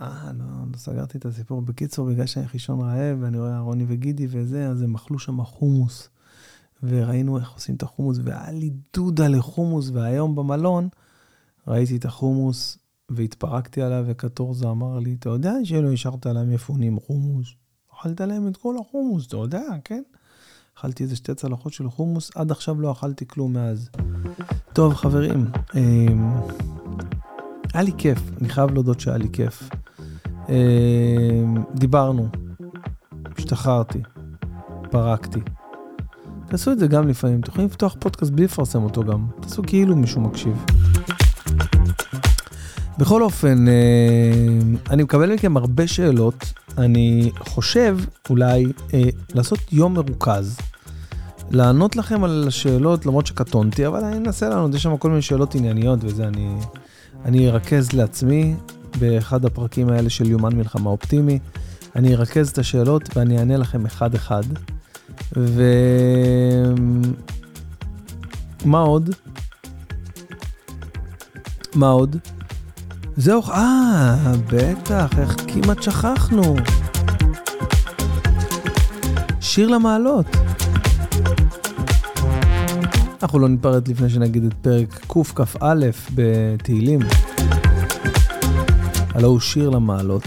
אה, לא, לא סגרתי את הסיפור. בקיצור, בגלל שאני חישון רעב, ואני רואה רוני וגידי וזה, אז הם אכלו שם חומוס. וראינו איך עושים את החומוס, והיה לי דודה לחומוס, והיום במלון ראיתי את החומוס, והתפרקתי עליו, וקטורזה אמר לי, אתה יודע שלא השארת להם מפונים חומוס? אכלת להם את כל החומוס, אתה יודע, כן? אכלתי איזה שתי צלחות של חומוס, עד עכשיו לא אכלתי כלום מאז. טוב, חברים, אמ, היה לי כיף, אני חייב להודות שהיה לי כיף. אמ, דיברנו, השתחררתי, פרקתי. תעשו את זה גם לפעמים, אתם יכולים לפתוח פודקאסט בלי לפרסם אותו גם, תעשו כאילו מישהו מקשיב. בכל אופן, אמ, אני מקבל מכם הרבה שאלות, אני חושב אולי אה, לעשות יום מרוכז. לענות לכם על השאלות, למרות שקטונתי, אבל אני אנסה לענות, יש שם כל מיני שאלות ענייניות וזה, אני, אני ארכז לעצמי באחד הפרקים האלה של יומן מלחמה אופטימי. אני ארכז את השאלות ואני אענה לכם אחד-אחד. ומה עוד? מה עוד? זהו, אה, בטח, איך כמעט שכחנו. שיר למעלות. אנחנו לא ניפרד לפני שנגיד את פרק קכ"א בתהילים. הלא הוא שיר למעלות.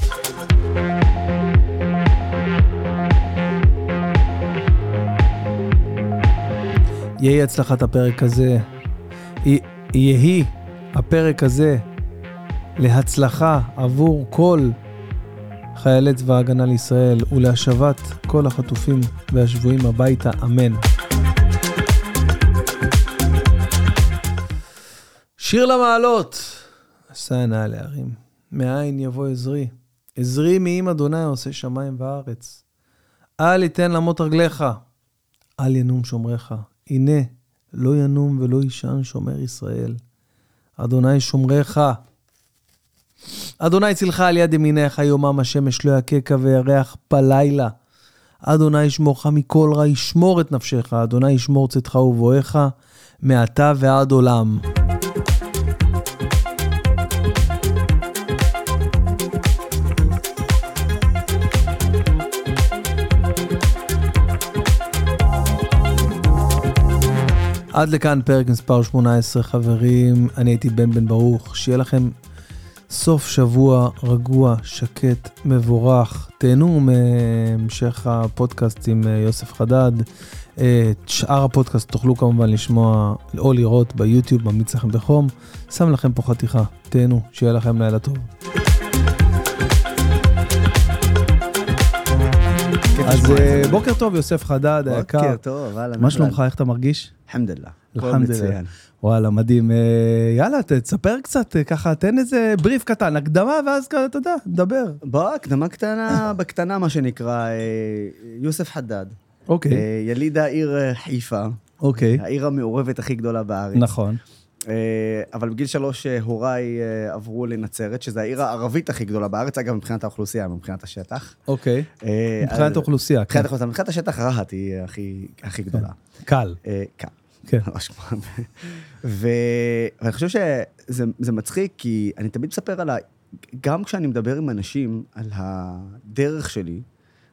יהי הצלחת הפרק הזה, יהי הפרק הזה להצלחה עבור כל חיילי צבא ההגנה לישראל ולהשבת כל החטופים והשבויים הביתה, אמן. שיר למעלות, עשה נא להרים, מאין יבוא עזרי, עזרי מעם אדוני עושה שמיים וארץ. אל יתן למות רגליך, אל ינום שומריך. הנה, לא ינום ולא יישן שומר ישראל. אדוני שומריך. אדוני צילך על יד ימיניך, יומם השמש לא יככה וירח בלילה. אדוני ישמורך מכל רע, ישמור את נפשך. אדוני ישמור צאתך ובואך, מעתה ועד עולם. עד לכאן פרק מספר 18, חברים. אני הייתי בן בן ברוך. שיהיה לכם סוף שבוע רגוע, שקט, מבורך. תהנו מהמשך הפודקאסט עם אה, יוסף חדד. אה, את שאר הפודקאסט תוכלו כמובן לשמוע או לראות ביוטיוב, ממליץ לכם בחום. שם לכם פה חתיכה. תהנו, שיהיה לכם לילה טוב. אז אה, בוקר טוב, יוסף חדד היקר. בוקר טוב, אהלן. מה שלומך, איך אתה מרגיש? אלחמדוללה. אלחמדוללה. וואלה, מדהים. אה, יאללה, תספר קצת, אה, ככה, תן איזה בריף קטן, הקדמה, ואז אתה יודע, נדבר. בוא, הקדמה קטנה, בקטנה, מה שנקרא, יוסף חדד. אוקיי. יליד העיר חיפה. אוקיי. העיר המעורבת הכי גדולה בארץ. נכון. אה, אבל בגיל שלוש אה, הוריי אה, עברו לנצרת, שזו העיר הערבית הכי גדולה בארץ, אגב, מבחינת האוכלוסייה, מבחינת השטח. אוקיי, מבחינת האוכלוסייה, כן. מבחינת השטח, רהט היא הכי גדולה. קל. קל. כן. ואני חושב שזה מצחיק, כי אני תמיד מספר על ה... גם כשאני מדבר עם אנשים על הדרך שלי,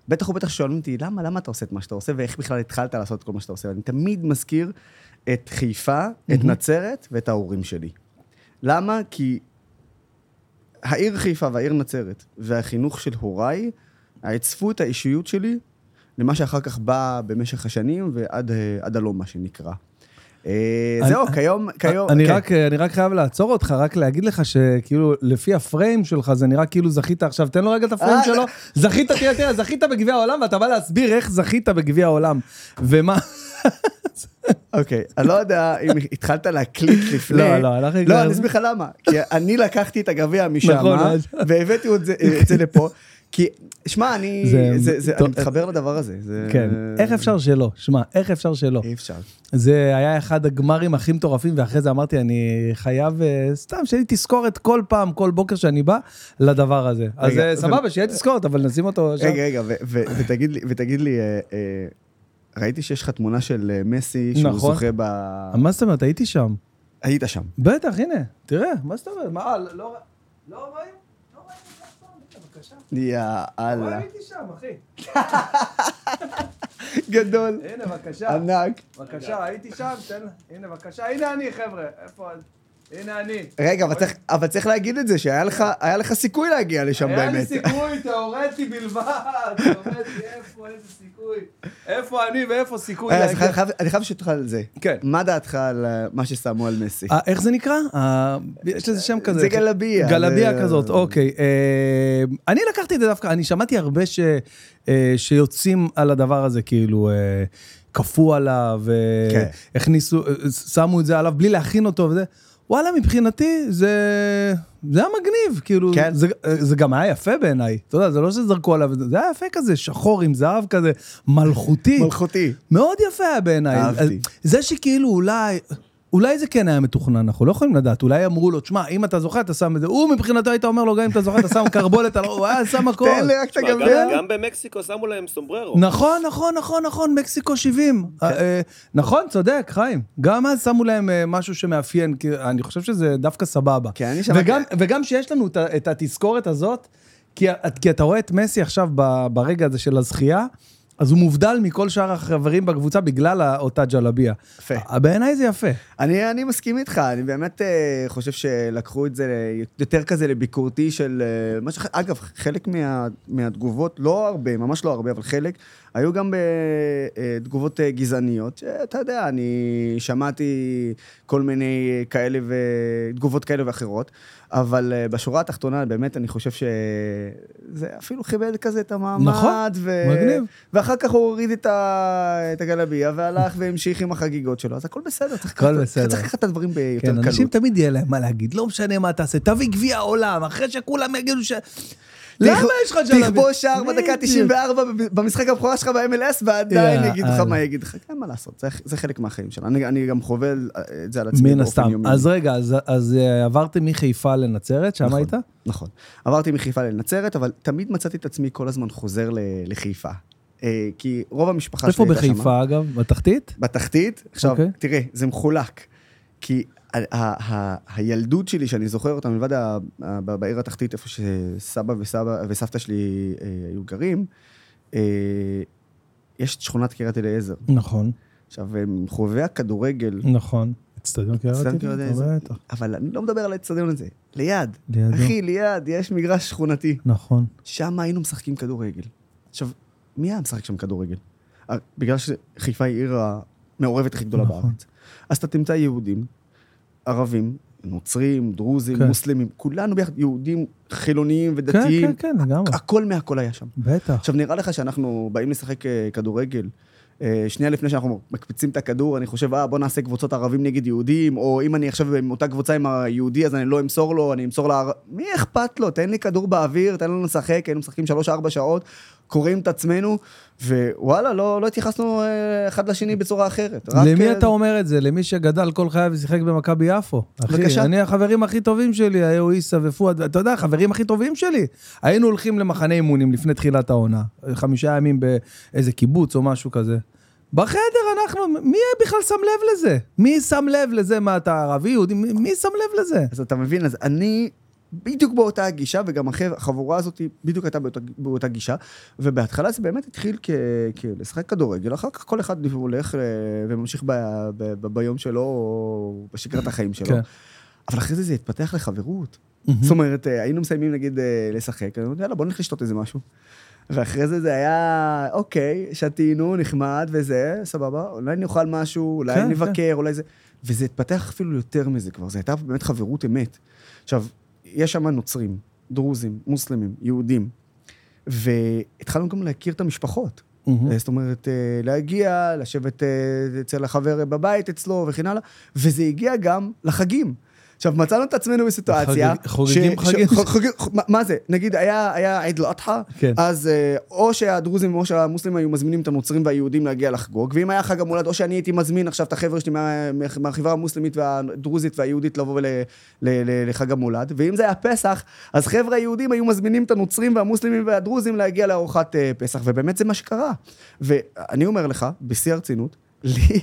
בטח ובטח שואלים אותי, למה, למה אתה עושה את מה שאתה עושה, ואיך בכלל התחלת לעשות את כל מה שאתה עושה? ואני תמיד מזכיר את חיפה, mm-hmm. את נצרת ואת ההורים שלי. למה? כי העיר חיפה והעיר נצרת והחינוך של הוריי עיצבו את האישיות שלי למה שאחר כך בא במשך השנים ועד הלום, מה שנקרא. אה, זהו, כיום, כיום... אני כן. רק, אני רק חייב לעצור אותך, רק להגיד לך שכאילו, לפי הפריים שלך, זה נראה כאילו זכית עכשיו, תן לו רגע את הפריים אה, שלו. זכית, תראה, תראה, זכית בגביע העולם, ואתה בא להסביר איך זכית בגביע העולם. ומה... אוקיי, אני לא יודע אם התחלת להקליט לפני. לא, לא, אנחנו... לא, אני אסביר לך למה. כי אני לקחתי את הגביע משם, נכון, אה, והבאתי את זה לפה. כי, שמע, אני... זה- זה- זה- טוב, אני מתחבר לדבר הזה. זה- כן, איך אפשר שלא? שמע, איך אפשר שלא? אי אפשר. זה היה אחד הגמרים הכי מטורפים, ואחרי זה אמרתי, אני חייב, אה, סתם, שיהיה לי תזכורת כל פעם, כל בוקר שאני בא, לדבר הזה. אז רגע, אה, ו- סבבה, שיהיה תזכורת, אבל נשים אותו שם. רגע, רגע, ו- ו- ותגיד לי, ותגיד לי, אה, אה, ראיתי שיש לך תמונה של אה, מסי, שהוא נכון. זוכה ב... מה זאת אומרת, הייתי שם. היית שם. בטח, הנה, תראה, מה זאת אומרת? מה, לא לא? לא רואים אף פעם, הנה, בבקשה. לא יאללה. הייתי שם, אחי. גדול. הנה, בבקשה. ענק. בבקשה, הייתי שם, תן, הנה, בבקשה. הנה אני, חבר'ה. איפה... הנה אני. רגע, אבל צריך- אבל צריך להגיד את זה, שהיה לך היה לך סיכוי להגיע לשם היה לי באמת. סיכוי תיאורטי בלבד, תיאורטי, איפה, איזה סיכוי? איפה אני ואיפה סיכוי להגיע? חייב- חייב- אני חייב לשאול אותך על זה. כן. מה דעתך על אה, מה ששמו על מסי? אה, איך זה נקרא? אה, יש לזה שם כזה. זה גלביה, גלביה זה- כזאת, אוקיי. אה, אני לקחתי את זה דווקא, אני שמעתי הרבה ש- אה, שיוצאים על הדבר הזה, כאילו, אה, כפו עליו, כן. הכניסו, שמו את זה עליו בלי להכין אותו וזה. וואלה, מבחינתי זה, זה היה מגניב, כאילו, כן. זה, זה גם היה יפה בעיניי, אתה יודע, זה לא שזרקו עליו, זה היה יפה כזה, שחור עם זהב כזה, מלכותי. מלכותי. מאוד יפה היה בעיניי. אהבתי. זה שכאילו אולי, אולי זה כן היה מתוכנן, אנחנו לא יכולים לדעת, אולי אמרו לו, תשמע, אם אתה זוכה, אתה שם את זה, הוא מבחינתו היית אומר לו, גם אם אתה זוכה, אתה שם קרבולת, הוא היה שם הכל. תן לי רק את הגביע. גם במקסיקו שמו להם סומבררו. נכון, נכון, נכון, נכון, מקסיקו 70. אה, אה, נכון, צודק, חיים. גם אז שמו להם אה, משהו שמאפיין, אני חושב שזה דווקא סבבה. כן, וגם- שיש לנו את התזכורת הזאת, כי אתה רואה את מסי עכשיו ברגע הזה של הזכייה, אז הוא מובדל מכל שאר החברים בקבוצה בגלל אותה ג'לביה. יפה. אה, בעיניי זה יפה. אני, אני מסכים איתך, אני באמת אה, חושב שלקחו את זה יותר כזה לביקורתי של... אה, מה ש... אגב, חלק מה, מהתגובות, לא הרבה, ממש לא הרבה, אבל חלק, היו גם בתגובות אה, גזעניות, שאתה יודע, אני שמעתי כל מיני אה, כאלה ותגובות כאלה ואחרות, אבל אה, בשורה התחתונה, באמת, אני חושב שזה אפילו כיבד כזה את המעמד. נכון, ו... מגניב. ואחר כך הוא הוריד את, ה... את הגלביה והלך והמשיך עם החגיגות שלו, אז הכל בסדר, הכל בסדר. צריך לקחת את הדברים ביותר כן, קלות. אנשים תמיד יהיה להם מה להגיד, לא משנה מה תעשה, תביא גביע העולם, אחרי שכולם יגידו ש... למה יש לך ג'לביה? תכבוש שער בדקה בדיוק. 94 במשחק הבכורה שלך ב-MLS, ועדיין יא, יגידו לך. מה יגיד לך. כן, מה לעשות, זה- חלק מהחיים שלנו. אני- גם חווה את זה על עצמי מן באופן הסתם. יומיומי. אז רגע, אז- אה, עברתם מחיפה לנצרת, שם נכון. היית? נכון. עברתי מחיפה לנצרת, אבל תמיד מצאתי את עצמי כל הזמן חוזר לחיפה. אה, כי רוב המשפחה איפה שלי הייתה שמה. בחיפה אגב? בתחתית? בתחתית, עכשיו, אוקיי. תראה, זה מחולק. כי הילדות שלי, שאני זוכר אותה מלבד בעיר התחתית, איפה שסבא וסבא וסבתא שלי אה, היו גרים, אה, יש את שכונת קריית אליעזר. נכון, עכשיו, חובבי הכדורגל, נכון. אצטדיון אצטדיון קריית אליעזר? אבל אני לא מדבר על האצטדיון הזה, ליד. לידו. אחי, ליד, יש מגרש שכונתי. נכון. שם היינו משחקים כדורגל. עכשיו, מי היה משחק שם כדורגל? אה, בגלל שחיפה היא עיר המעורבת הכי גדולה נכון. בארץ. אז אתה תמצא יהודים, ערבים, נוצרים, דרוזים, כן. מוסלמים, כולנו ביחד, יהודים חילוניים כן, ודתיים. כן, כן, לגמרי. הכל מהכל היה שם. בטח. עכשיו, נראה לך שאנחנו באים לשחק אה, כדורגל, אה, שנייה לפני שאנחנו מקפיצים את הכדור, אני חושב, אה, בוא נעשה קבוצות ערבים נגד יהודים, או אם אני עכשיו עם אותה קבוצה עם היהודי, אז אני לא אמסור לו, אני אמסור לערב... מי אכפת לו? תן לי כדור באוויר, תן לנו לשחק, היינו משחקים שלוש-ארבע שעות, קוראים את עצמנו, ווואלה, לא, לא התייחסנו אה, אחד לשני בצורה אחרת. למי אה, אתה אומר את זה? למי שגדל כל חייו ושיחק במכבי יפו. בבקשה. אני החברים הכי טובים שלי, היו עיסא ופואד, אתה יודע, החברים הכי טובים שלי. היינו הולכים למחנה אימונים לפני תחילת העונה, חמישה ימים באיזה קיבוץ או משהו כזה. בחדר אנחנו, מי בכלל שם לב לזה? מי שם לב לזה? מה, אתה ערבי, יהודי? מי- מי שם לב לזה? אז אתה מבין, אז אני בדיוק באותה הגישה, וגם החב- החבורה הזאת בדיוק הייתה באותה, באותה גישה, ובהתחלה זה באמת התחיל כ- כלשחק כדורגל, אחר כך כל אחד הולך אה, וממשיך ב, ב, ב, ביום שלו, או בשגרת החיים שלו. כן. אבל אחרי זה זה התפתח לחברות. זאת אומרת, אה, היינו מסיימים נגיד אה, לשחק, אני אומר, יאללה, בוא נלך לשתות איזה משהו. ואחרי זה זה היה, אוקיי, שתינו, נחמד וזה, סבבה, אולי נאכל משהו, אולי כן, נבקר, אולי זה... וזה התפתח אפילו יותר מזה כבר, זו הייתה באמת חברות אמת. עכשיו, יש שם נוצרים, דרוזים, מוסלמים, יהודים, והתחלנו גם להכיר את המשפחות. מהמם. זאת אומרת, אה, להגיע, לשבת אה, אצל החבר בבית אצלו וכן הלאה, וזה הגיע גם לחגים. עכשיו, מצאנו את עצמנו בסיטואציה... חוגגים חגים? מה- זה? נגיד, היה עיד אל-אדחא, כן. אז אה, או שהדרוזים או שהמוסלמים היו מזמינים את הנוצרים והיהודים להגיע לחגוג, ואם היה חג המולד, או שאני הייתי מזמין עכשיו את החבר'ה שלי מה- מהחברה המוסלמית והדרוזית והיהודית לבוא לחג המולד, ואם זה היה פסח, אז חבר'ה היהודים היו מזמינים את הנוצרים והמוסלמים והדרוזים להגיע לארוחת אה, פסח, ובאמת זה מה שקרה. ואני אומר לך, בשיא הרצינות, לי...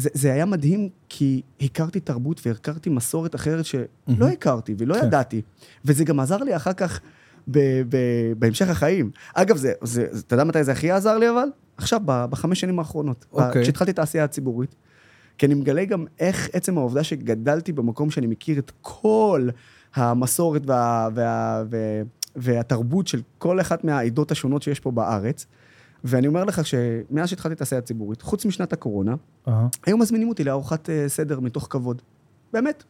זה, זה היה מדהים, כי הכרתי תרבות והכרתי מסורת אחרת שלא מהמם. הכרתי ולא כן. ידעתי. וזה גם עזר לי אחר כך ב, ב, בהמשך החיים. אגב, זה, זה, אתה יודע מתי זה הכי עזר לי אבל? עכשיו, ב, בחמש שנים האחרונות. אוקיי. כשהתחלתי את העשייה הציבורית. כי אני מגלה גם איך עצם העובדה שגדלתי במקום שאני מכיר את כל המסורת וה, וה, וה, והתרבות של כל אחת מהעדות השונות שיש פה בארץ. ואני אומר לך שמאז שהתחלתי את העשייה הציבורית, חוץ משנת הקורונה, אהה. היו מזמינים אותי לארוחת אה, סדר מתוך כבוד. באמת.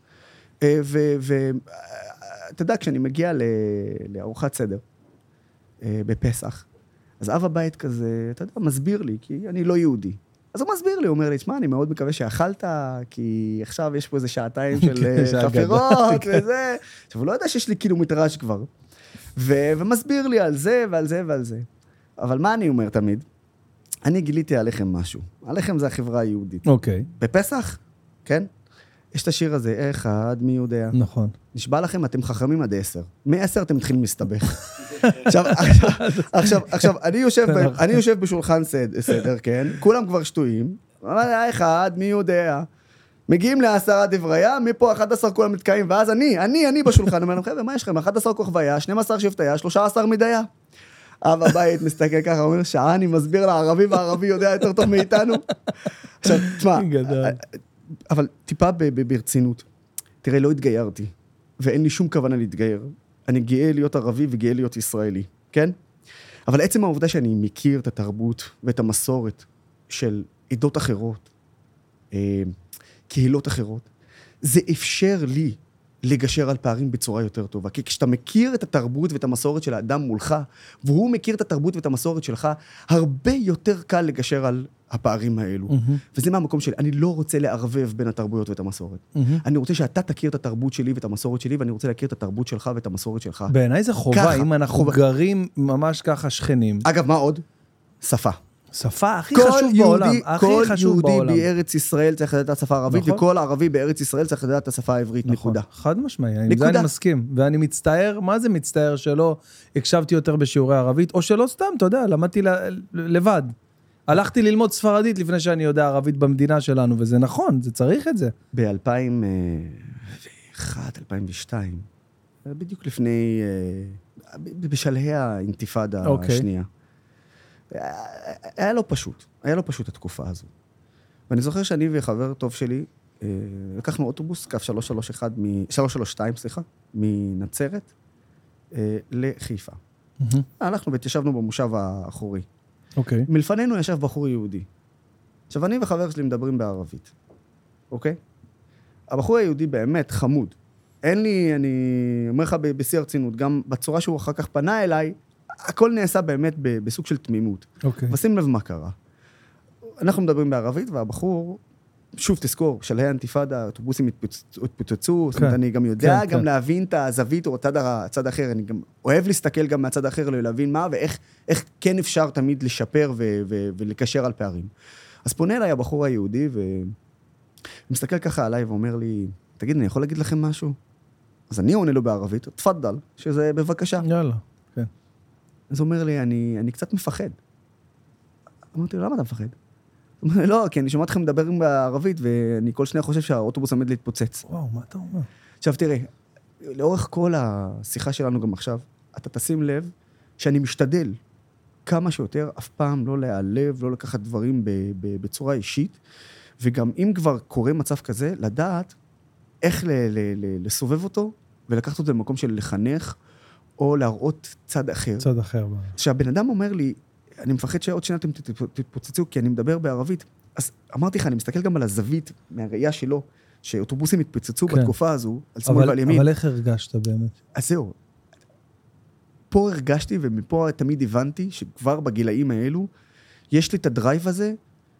ואתה יודע, כשאני מגיע ל- לארוחת סדר אה, בפסח, אז אב הבית כזה, אתה יודע, מסביר לי, כי אני לא יהודי. אז הוא מסביר לי, הוא אומר לי, תשמע, אני מאוד מקווה שאכלת, כי עכשיו יש פה איזה שעתיים של אה, שהגדה, חפירות כן. וזה. עכשיו, הוא לא יודע שיש לי קילומטראז' כבר. ו- ומסביר לי על זה ועל זה ועל זה. אבל מה אני אומר תמיד? אני גיליתי עליכם משהו. עליכם זה החברה היהודית. אוקיי, בפסח, כן? יש את השיר הזה, אחד, מי יודע. נכון. נשבע לכם, אתם חכמים עד עשר. מ-עשר אתם מתחילים להסתבך. עכשיו, עכשיו, עכשיו, עכשיו, אני יושב, נכון. אני יושב בשולחן סד- סדר, כן? כולם כבר שטויים. אבל היה אחד, מי יודע. מגיעים לעשרה דבריה, מפה 11 כולם נתקעים, ואז אני, אני, אני בשולחן, אומר להם, חבר'ה, מה יש לכם? 11 כוכביה, 12 שבטיה, 13 מדיה. אב הבית מסתכל ככה, אומר, שעה אני מסביר לערבי, והערבי יודע יותר טוב מאיתנו. עכשיו, תשמע. אבל טיפה ברצינות. תראה, לא התגיירתי, ואין לי שום כוונה להתגייר. אני גאה להיות ערבי וגאה להיות ישראלי, כן? אבל עצם העובדה שאני מכיר את התרבות ואת המסורת של עדות אחרות, אה, קהילות אחרות, זה אפשר לי לגשר על פערים בצורה יותר טובה. כי כשאתה מכיר את התרבות ואת המסורת של האדם מולך, והוא מכיר את התרבות ואת המסורת שלך, הרבה יותר קל לגשר על הפערים האלו. מהמם, וזה מהמקום שלי, אני לא רוצה לערבב בין התרבויות ואת המסורת. מהמם. אני רוצה שאתה תכיר את התרבות שלי ואת המסורת שלי, ואני רוצה להכיר את התרבות שלך ואת המסורת שלך. בעיניי זה חובה, ככה, אם אנחנו חובה. גרים ממש ככה שכנים. אגב, מה עוד? שפה. שפה הכי כל חשוב בעולם, יהודי, הכי כל חשוב יהודי בעולם. בארץ ישראל צריך לדעת את השפה הערבית, נכון. וכל ערבי בארץ ישראל צריך לדעת את השפה העברית, נכון, נקודה. חד משמעי, עם זה. אני מסכים. ואני מצטער, מה זה מצטער שלא הקשבתי יותר בשיעורי ערבית, או שלא סתם, אתה יודע, למדתי לבד. הלכתי ללמוד ספרדית לפני שאני יודע ערבית במדינה שלנו, וזה נכון, זה צריך את זה. ב-2001, 2002, בדיוק לפני, אה, בשלהי האינתיפאדה אוקיי. השנייה. היה- לא פשוט, היה לא פשוט התקופה הזו. ואני זוכר שאני וחבר טוב שלי, אה, לקחנו אוטובוס, קו 331, מ- 332, סליחה, מנצרת אה, לחיפה. הלכנו והתיישבנו במושב האחורי. אוקיי. מלפנינו ישב בחור יהודי. עכשיו, אני וחבר שלי מדברים בערבית, אוקיי? הבחור היהודי באמת חמוד. אין לי, אני אומר לך בשיא הרצינות, גם בצורה שהוא אחר כך פנה אליי, הכל נעשה באמת בסוג של תמימות. אוקיי. ושים לב מה קרה. אנחנו מדברים בערבית, והבחור, שוב תזכור, שלהי האינתיפאדה, האוטובוסים התפוצ- התפוצצו, זאת אומרת, כן. אני גם יודע כן, גם כן. להבין את הזווית או הצד, האחר, אני גם אוהב להסתכל גם מהצד האחר, להבין מה ואיך איך כן אפשר תמיד לשפר ולקשר על פערים. אז פונה אליי הבחור היהודי, ומסתכל ככה עליי ואומר לי, תגיד, אני יכול להגיד לכם משהו? אז אני עונה לו בערבית, תפאדל, שזה בבקשה. יאללה. אז הוא אומר לי, אני, אני קצת מפחד. אמרתי לו, למה אתה מפחד? הוא אומר לי, לא, כי אני שומע אתכם מדברים בערבית, ואני כל שניה חושב שהאוטובוס עומד להתפוצץ. וואו, מה אתה אומר? עכשיו תראה, לאורך כל השיחה שלנו גם עכשיו, אתה תשים לב שאני משתדל כמה שיותר אף פעם לא להיעלב, לא לקחת דברים ב, ב, בצורה אישית, וגם אם כבר קורה מצב כזה, לדעת איך ל, ל, ל, לסובב אותו ולקחת אותו למקום של לחנך, או להראות צד אחר. צד אחר. כשהבן אדם אומר לי, אני מפחד שעוד שניה אתם תת- תתפוצצו כי אני מדבר בערבית, אז אמרתי לך, אני מסתכל גם על הזווית מהראייה שלו, שאוטובוסים התפוצצו כן. בתקופה הזו, על שמאל ועל ימין. אבל איך הרגשת באמת? אז זהו. פה הרגשתי ומפה תמיד הבנתי שכבר בגילאים האלו, יש לי את הדרייב הזה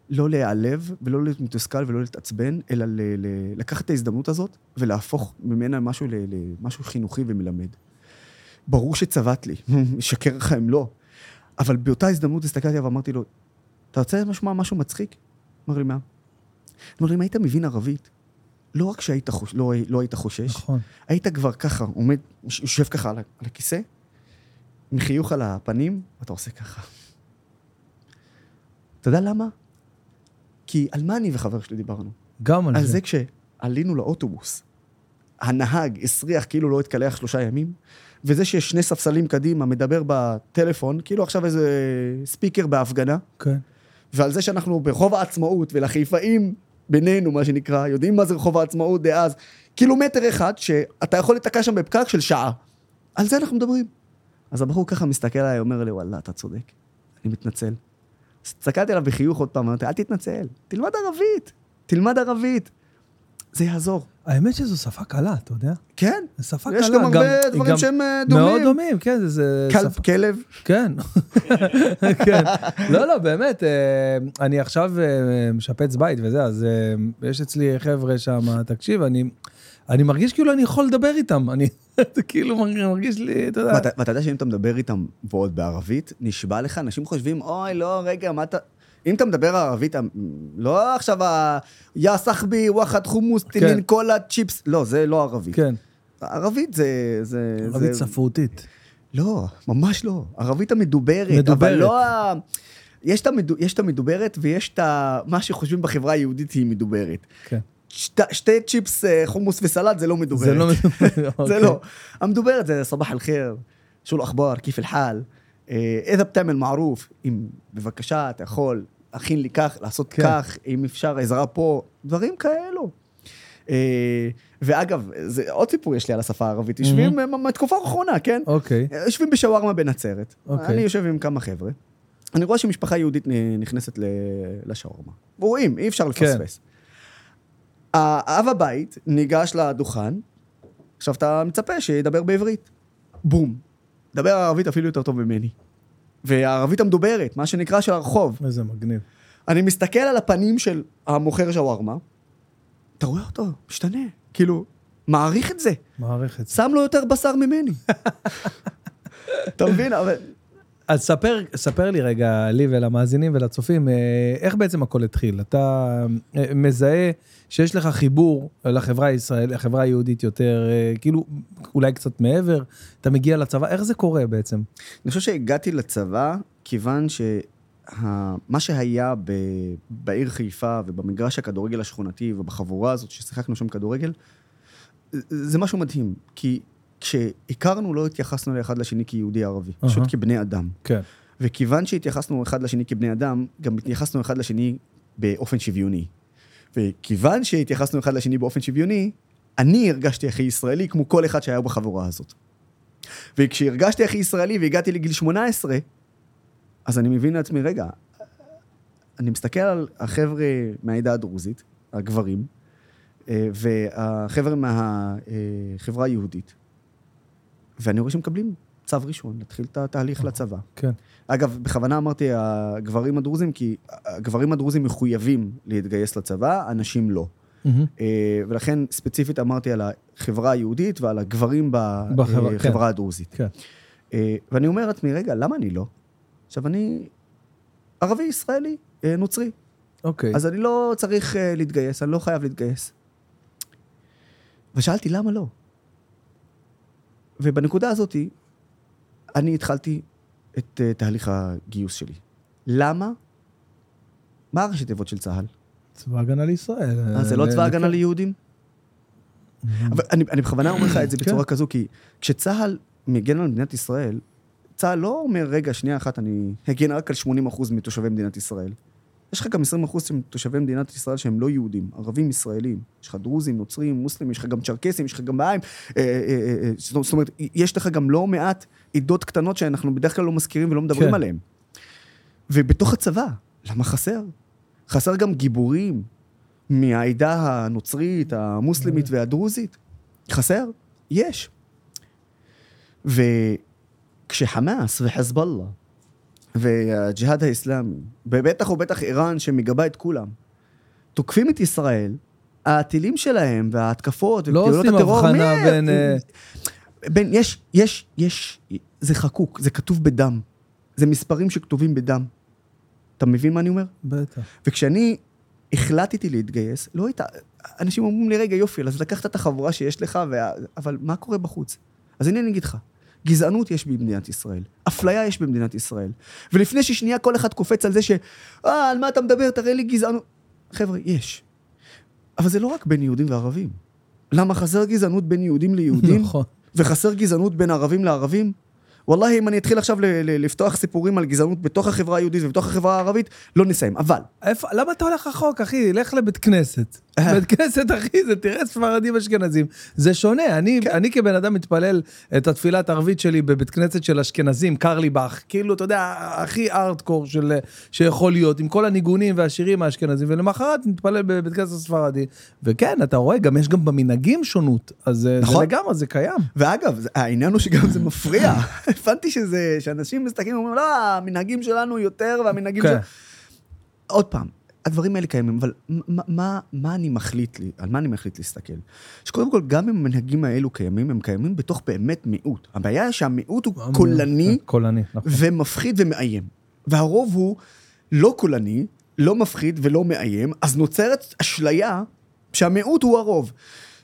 לא להיעלב ולא להיות מתוסכל ולא להתעצבן, אלא ל- ל- לקחת את ההזדמנות הזאת ולהפוך ממנה משהו ל- למשהו חינוכי ומלמד. ברור שצבט לי, משקר לך אם לא. אבל באותה הזדמנות הסתכלתי עליו ואמרתי לו, אתה רוצה לשמוע משהו מצחיק? אמר לי, מה? אמר לי, אם היית מבין ערבית, לא רק שהיית חוש... לא, לא היית חושש, נכון. היית כבר ככה, עומד, יושב ככה על, על הכיסא, עם חיוך על הפנים, ואתה עושה ככה. אתה יודע למה? כי על מה אני וחבר שלי דיברנו? גם על, על זה כשעלינו לאוטובוס, הנהג הסריח כאילו לא התקלח שלושה ימים, וזה שיש שני ספסלים קדימה מדבר בטלפון, כאילו עכשיו איזה ספיקר בהפגנה, כן. ועל זה שאנחנו ברחוב העצמאות, ולחיפאים בינינו, מה שנקרא, יודעים מה זה רחוב העצמאות דאז, קילומטר אחד שאתה יכול להיתקע שם בפקק של שעה. על זה אנחנו מדברים. אז הבחור ככה מסתכל עליי, אומר לי, וואלה, אתה צודק, אני מתנצל. הסתכלתי עליו בחיוך עוד פעם, אמרתי, אל תתנצל, תלמד ערבית, תלמד ערבית. זה יעזור. האמת שזו שפה קלה, אתה יודע? כן, זו שפה קלה. יש גם הרבה דברים גם שהם אה, דומים. מאוד דומים, כן, זה- זה... כלב, שפה- כלב. כן, כן. לא, לא, באמת, אה, אני עכשיו אה, משפץ בית וזה, אז יש אצלי חבר'ה שם, תקשיב, אני, אני מרגיש כאילו אני יכול לדבר איתם, אני כאילו מרגיש- לי, אתה יודע, ואתה יודע שאם אתה מדבר איתם ועוד בערבית, נשבע לך, אנשים חושבים, אוי, לא, רגע, מה אתה... אם אתה מדבר ערבית, לא עכשיו ה... יא סחבי, וואחד חומוס, טינין קולה, צ'יפס, לא, זה לא ערבית. כן, ערבית זה... זה ערבית זה- ספרותית. לא, ממש לא. ערבית המדוברת. מדוברת. אבל לא ה... יש את, המדו... יש את המדוברת ויש את ה... מה שחושבים בחברה היהודית היא מדוברת. כן. שת... שתי צ'יפס אה, חומוס וסלט זה לא מדוברת. זה לא מדובר. זה אוקיי. לא. המדוברת זה סבח אל-חיר, שו אל-אחבר, כיף אל-חאל. אה, איזה בתעמל מערוף, אם בבקשה, אתה יכול להכין לי כך, לעשות כן. כך, אם אפשר עזרה פה, דברים כאלו. אה, ואגב, זה עוד סיפור יש לי על השפה הערבית, יושבים אה, מהתקופה האחרונה, כן? אוקיי, יושבים בשווארמה בנצרת, אוקיי. אני יושב עם כמה חבר'ה, אני רואה שמשפחה יהודית נכנסת לשווארמה. רואים, אי אפשר כן. לפספס. האב הבית ניגש לדוכן, עכשיו אתה מצפה שידבר בעברית. בום. דבר ערבית אפילו יותר טוב ממני. והערבית המדוברת, מה שנקרא של הרחוב. איזה מגניב. אני מסתכל על הפנים של המוכר שווארמה, אתה רואה אותו, משתנה. כאילו, מעריך את זה. מערכת. שם לו יותר בשר ממני. אתה מבין? אבל... אז ספר, ספר לי רגע, לי ולמאזינים ולצופים, אה, איך בעצם הכל התחיל? אתה אה, מזהה שיש לך חיבור לחברה הישראלית, לחברה היהודית יותר, אה, כאילו, אולי קצת מעבר, אתה מגיע לצבא, איך זה קורה בעצם? אני חושב שהגעתי לצבא כיוון שמה שהיה ב... בעיר חיפה ובמגרש הכדורגל השכונתי ובחבורה הזאת ששיחקנו שם כדורגל, זה משהו מדהים. כי כשהכרנו לא התייחסנו לאחד לשני כיהודי ערבי, אהה. פשוט כבני אדם. כן. וכיוון שהתייחסנו אחד לשני כבני אדם, גם התייחסנו אחד לשני באופן שוויוני. וכיוון שהתייחסנו אחד לשני באופן שוויוני, אני הרגשתי הכי ישראלי כמו כל אחד שהיה בחבורה הזאת. וכשהרגשתי הכי ישראלי והגעתי לגיל 18, אז אני מבין לעצמי, רגע, אני מסתכל על החבר'ה מהעדה הדרוזית, הגברים, אה, והחבר'ה מהחברה היהודית, ואני רואה שמקבלים צו ראשון, להתחיל את התהליך לצבא. כן. אגב, בכוונה אמרתי הגברים הדרוזים, כי הגברים הדרוזים מחויבים להתגייס לצבא, הנשים לא. אה, ולכן ספציפית אמרתי על החברה היהודית ועל הגברים בחברה, בחברה כן. הדרוזית. כן. אה, ואני אומר לעצמי, רגע, למה אני לא? עכשיו, אני ערבי ישראלי, אה, נוצרי, אוקיי. אז אני לא צריך אה, להתגייס, אני לא חייב להתגייס. ושאלתי, למה לא? ובנקודה הזאת, אני התחלתי את אה, תהליך הגיוס שלי. למה? מה הראשי תיבות של צה"ל? צבא הגנה לישראל. אה, זה לא צבא הגנה ליהודים? מהמם. אבל אני, אני בכוונה אומר לך את זה כן. בצורה כזו, כי כשצה"ל מגן על מדינת ישראל, צה"ל לא אומר, רגע, שנייה אחת, אני הגן רק על 80% מתושבי מדינת ישראל. יש לך גם 20 אחוז שהם תושבי מדינת ישראל שהם לא יהודים, ערבים ישראלים. יש לך דרוזים, נוצרים, מוסלמים, יש לך גם צ'רקסים, יש לך גם בעיים. אה, אה, אה, אה, זאת אומרת, יש לך גם לא מעט עדות קטנות שאנחנו בדרך כלל לא מזכירים ולא מדברים כן. עליהן. ובתוך הצבא, למה חסר? חסר גם גיבורים מהעדה הנוצרית, המוסלמית והדרוזית. חסר? יש. וכשחמאס וחזבאללה והג'יהאד האסלאמי, ובטח ובטח איראן שמגבה את כולם, תוקפים את ישראל, הטילים שלהם וההתקפות לא עושים הטרור... הבחנה מי- בין, אה, בין, יש, יש, יש, זה חקוק, זה כתוב בדם. זה מספרים שכתובים בדם. אתה מבין מה אני אומר? בטח. וכשאני החלטתי להתגייס, לא הייתה... אנשים אומרים לי, רגע, יופי, אז לקחת את החבורה שיש לך, וה... אבל מה קורה בחוץ? אז הנה אני אגיד לך, גזענות יש במדינת ישראל, אפליה יש במדינת ישראל. ולפני ששנייה כל אחד קופץ על זה ש... אה, על מה אתה מדבר? תראה לי גזענות. חבר'ה, יש. אבל זה לא רק בין יהודים וערבים. למה חסר גזענות בין יהודים ליהודים? נכון. וחסר גזענות בין ערבים לערבים? וואללה, אם אני אתחיל עכשיו לפתוח סיפורים על גזענות בתוך החברה היהודית ובתוך החברה הערבית, לא נסיים. אבל, איפה, למה אתה הולך רחוק, אחי? לך לבית כנסת. אה. בית כנסת, אחי, זה תראה ספרדים אשכנזים. זה שונה. אני, כן. אני כבן אדם מתפלל את התפילת ערבית שלי בבית כנסת של אשכנזים, קרליבך. כאילו, אתה יודע, הכי ארטקור של, שיכול להיות, עם כל הניגונים והשירים האשכנזים, ולמחרת מתפלל בבית כנסת ספרדי. וכן, אתה רואה, גם יש גם במנהגים שונות. אז אה, זה נכון. לגמרי, זה קיים. ואגב, זה- העניין הוא שגם זה מפריע. הבנתי שזה, שאנשים מסתכלים ואומרים, לא, המנהגים שלנו יותר והמנהגים כן. שלנו... עוד פעם, הדברים האלה קיימים, אבל מה, מה, מה אני מחליט לי, על מה אני מחליט להסתכל? שקודם כל, גם אם המנהגים האלו קיימים, הם קיימים בתוך באמת מיעוט. הבעיה היא שהמיעוט הוא קולני קולני, נכון. ומפחיד ומאיים. והרוב הוא לא קולני, לא מפחיד ולא מאיים, אז נוצרת אשליה שהמיעוט הוא הרוב.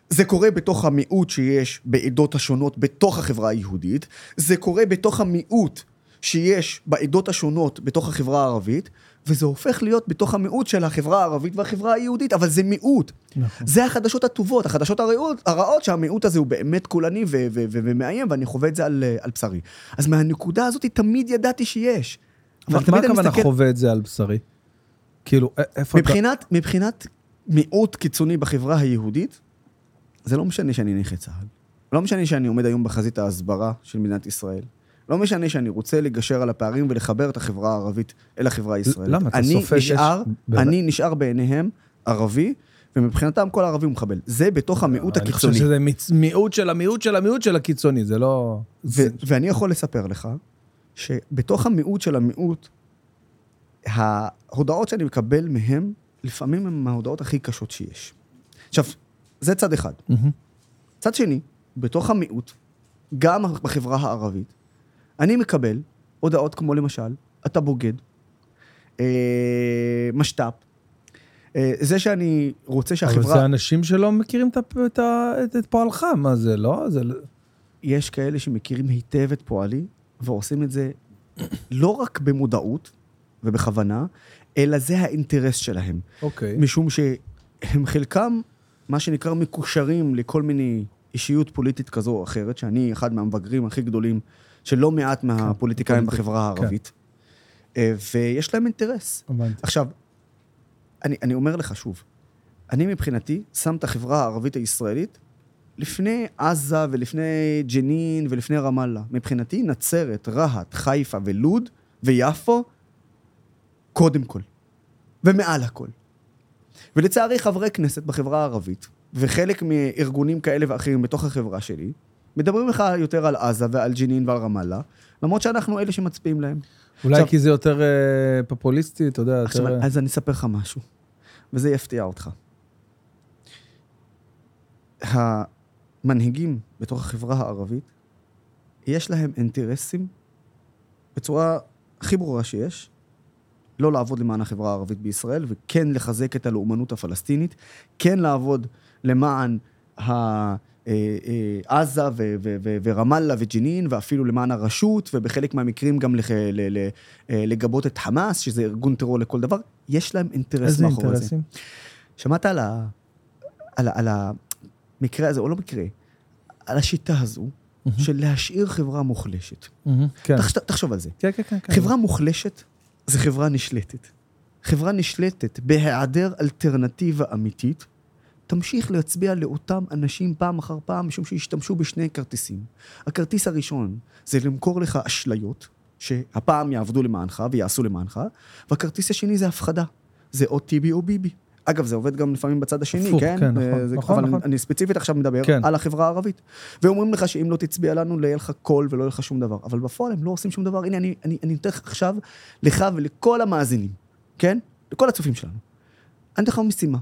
זה קורה בתוך המיעוט שיש בעדות השונות בתוך החברה היהודית, זה קורה בתוך המיעוט שיש בעדות השונות בתוך החברה הערבית, וזה הופך להיות בתוך המיעוט של החברה הערבית והחברה היהודית, אבל זה מיעוט. נכון. זה החדשות הטובות, החדשות הרעות, הרעות שהמיעוט הזה הוא באמת קולני ו- ו- ו- ומאיים, ואני חווה את זה על, על בשרי. אז מהנקודה הזאת תמיד ידעתי שיש. אבל מה הכוונה מסתכל- חווה את זה על בשרי? כאילו, איפה אתה... מבחינת, מבחינת מיעוט קיצוני בחברה היהודית, זה לא משנה שאני נכה צה"ל. לא משנה שאני עומד היום בחזית ההסברה של מדינת ישראל. לא משנה שאני רוצה לגשר על הפערים ולחבר את החברה הערבית אל החברה הישראלית. למה? אתה אני סופג נשאר, יש-? אני נשאר בעיניהם ערבי, ומבחינתם כל ערבי הוא מחבל. זה בתוך המיעוט אני חושב הקיצוני. שזה מיצ- מיעוט של המיעוט של המיעוט של הקיצוני, זה לא... ו- זה- ואני יכול לספר לך שבתוך המיעוט של המיעוט, ההודעות שאני מקבל מהם, לפעמים הן ההודעות הכי קשות שיש. עכשיו, זה צד אחד. מהמם. צד שני, בתוך המיעוט, גם בחברה הערבית, אני מקבל הודעות כמו למשל, אתה בוגד, אה, משת"פ, אה, זה שאני רוצה אבל שהחברה... זה אנשים שלא מכירים את את את- את פועלך, מה זה, לא? זה... לא- יש כאלה שמכירים היטב את פועלי, ועושים את זה לא רק במודעות ובכוונה, אלא זה האינטרס שלהם. אוקיי. משום שהם חלקם, מה שנקרא, מקושרים לכל מיני אישיות פוליטית כזו או אחרת, שאני אחד מהמבגרים הכי גדולים של לא מעט מהפוליטיקאים פוליטיק- בחברה כן. הערבית. אה, ויש להם אינטרס. עכשיו, אני, אני אומר לך שוב, אני מבחינתי שם את החברה הערבית הישראלית לפני עזה ולפני ג'נין ולפני רמאללה. מבחינתי נצרת, רהט, חיפה ולוד ויפו, קודם כל. ומעל הכל. ולצערי חברי כנסת בחברה הערבית, וחלק מארגונים כאלה ואחרים בתוך החברה שלי, מדברים לך יותר על עזה ועל ג'נין ועל רמאללה, למרות שאנחנו אלה שמצביעים להם. אולי עכשיו- כי זה יותר אה, פופוליסטי, אתה יודע, עכשיו, יותר... אז אני אספר לך משהו, וזה יפתיע אותך. המנהיגים בתוך החברה הערבית, יש להם אינטרסים בצורה הכי ברורה שיש, לא לעבוד למען החברה הערבית בישראל, וכן לחזק את הלאומנות הפלסטינית, כן לעבוד למען ה... אה, אה, עזה ורמאללה וג'נין, ואפילו למען הרשות, ובחלק מהמקרים גם אה, לגבות את חמאס, שזה ארגון טרור לכל דבר, יש להם אינטרס איזה מאחורי זה. אינטרסים? שמעת על, ה... על, ה... על המקרה הזה, או לא מקרה, על השיטה הזו של להשאיר חברה מוחלשת. מהמם, כן. תחש... תחשוב על זה. כן, כן, כן. כן. חברה מוחלשת זה חברה נשלטת. חברה נשלטת בהיעדר אלטרנטיבה אמיתית, תמשיך להצביע לאותם אנשים פעם אחר פעם, משום שהשתמשו בשני כרטיסים. הכרטיס הראשון זה למכור לך אשליות, שהפעם יעבדו למענך ויעשו למענך, והכרטיס השני זה הפחדה. זה או טיבי או ביבי. אגב, זה עובד גם לפעמים בצד השני, הפוך, כן? כן, נכון, אה, זה- נכון, אבל נכון. אני, אני ספציפית עכשיו מדבר כן. על החברה הערבית. ואומרים לך שאם לא תצביע לנו, לא יהיה לך קול ולא יהיה לך שום דבר. אבל בפועל הם לא עושים שום דבר. הנה, אני, אני, אני נותן לך עכשיו, לך ולכל המאזינים, כן? לכל הצופים שלנו. אני אתן לך משימה.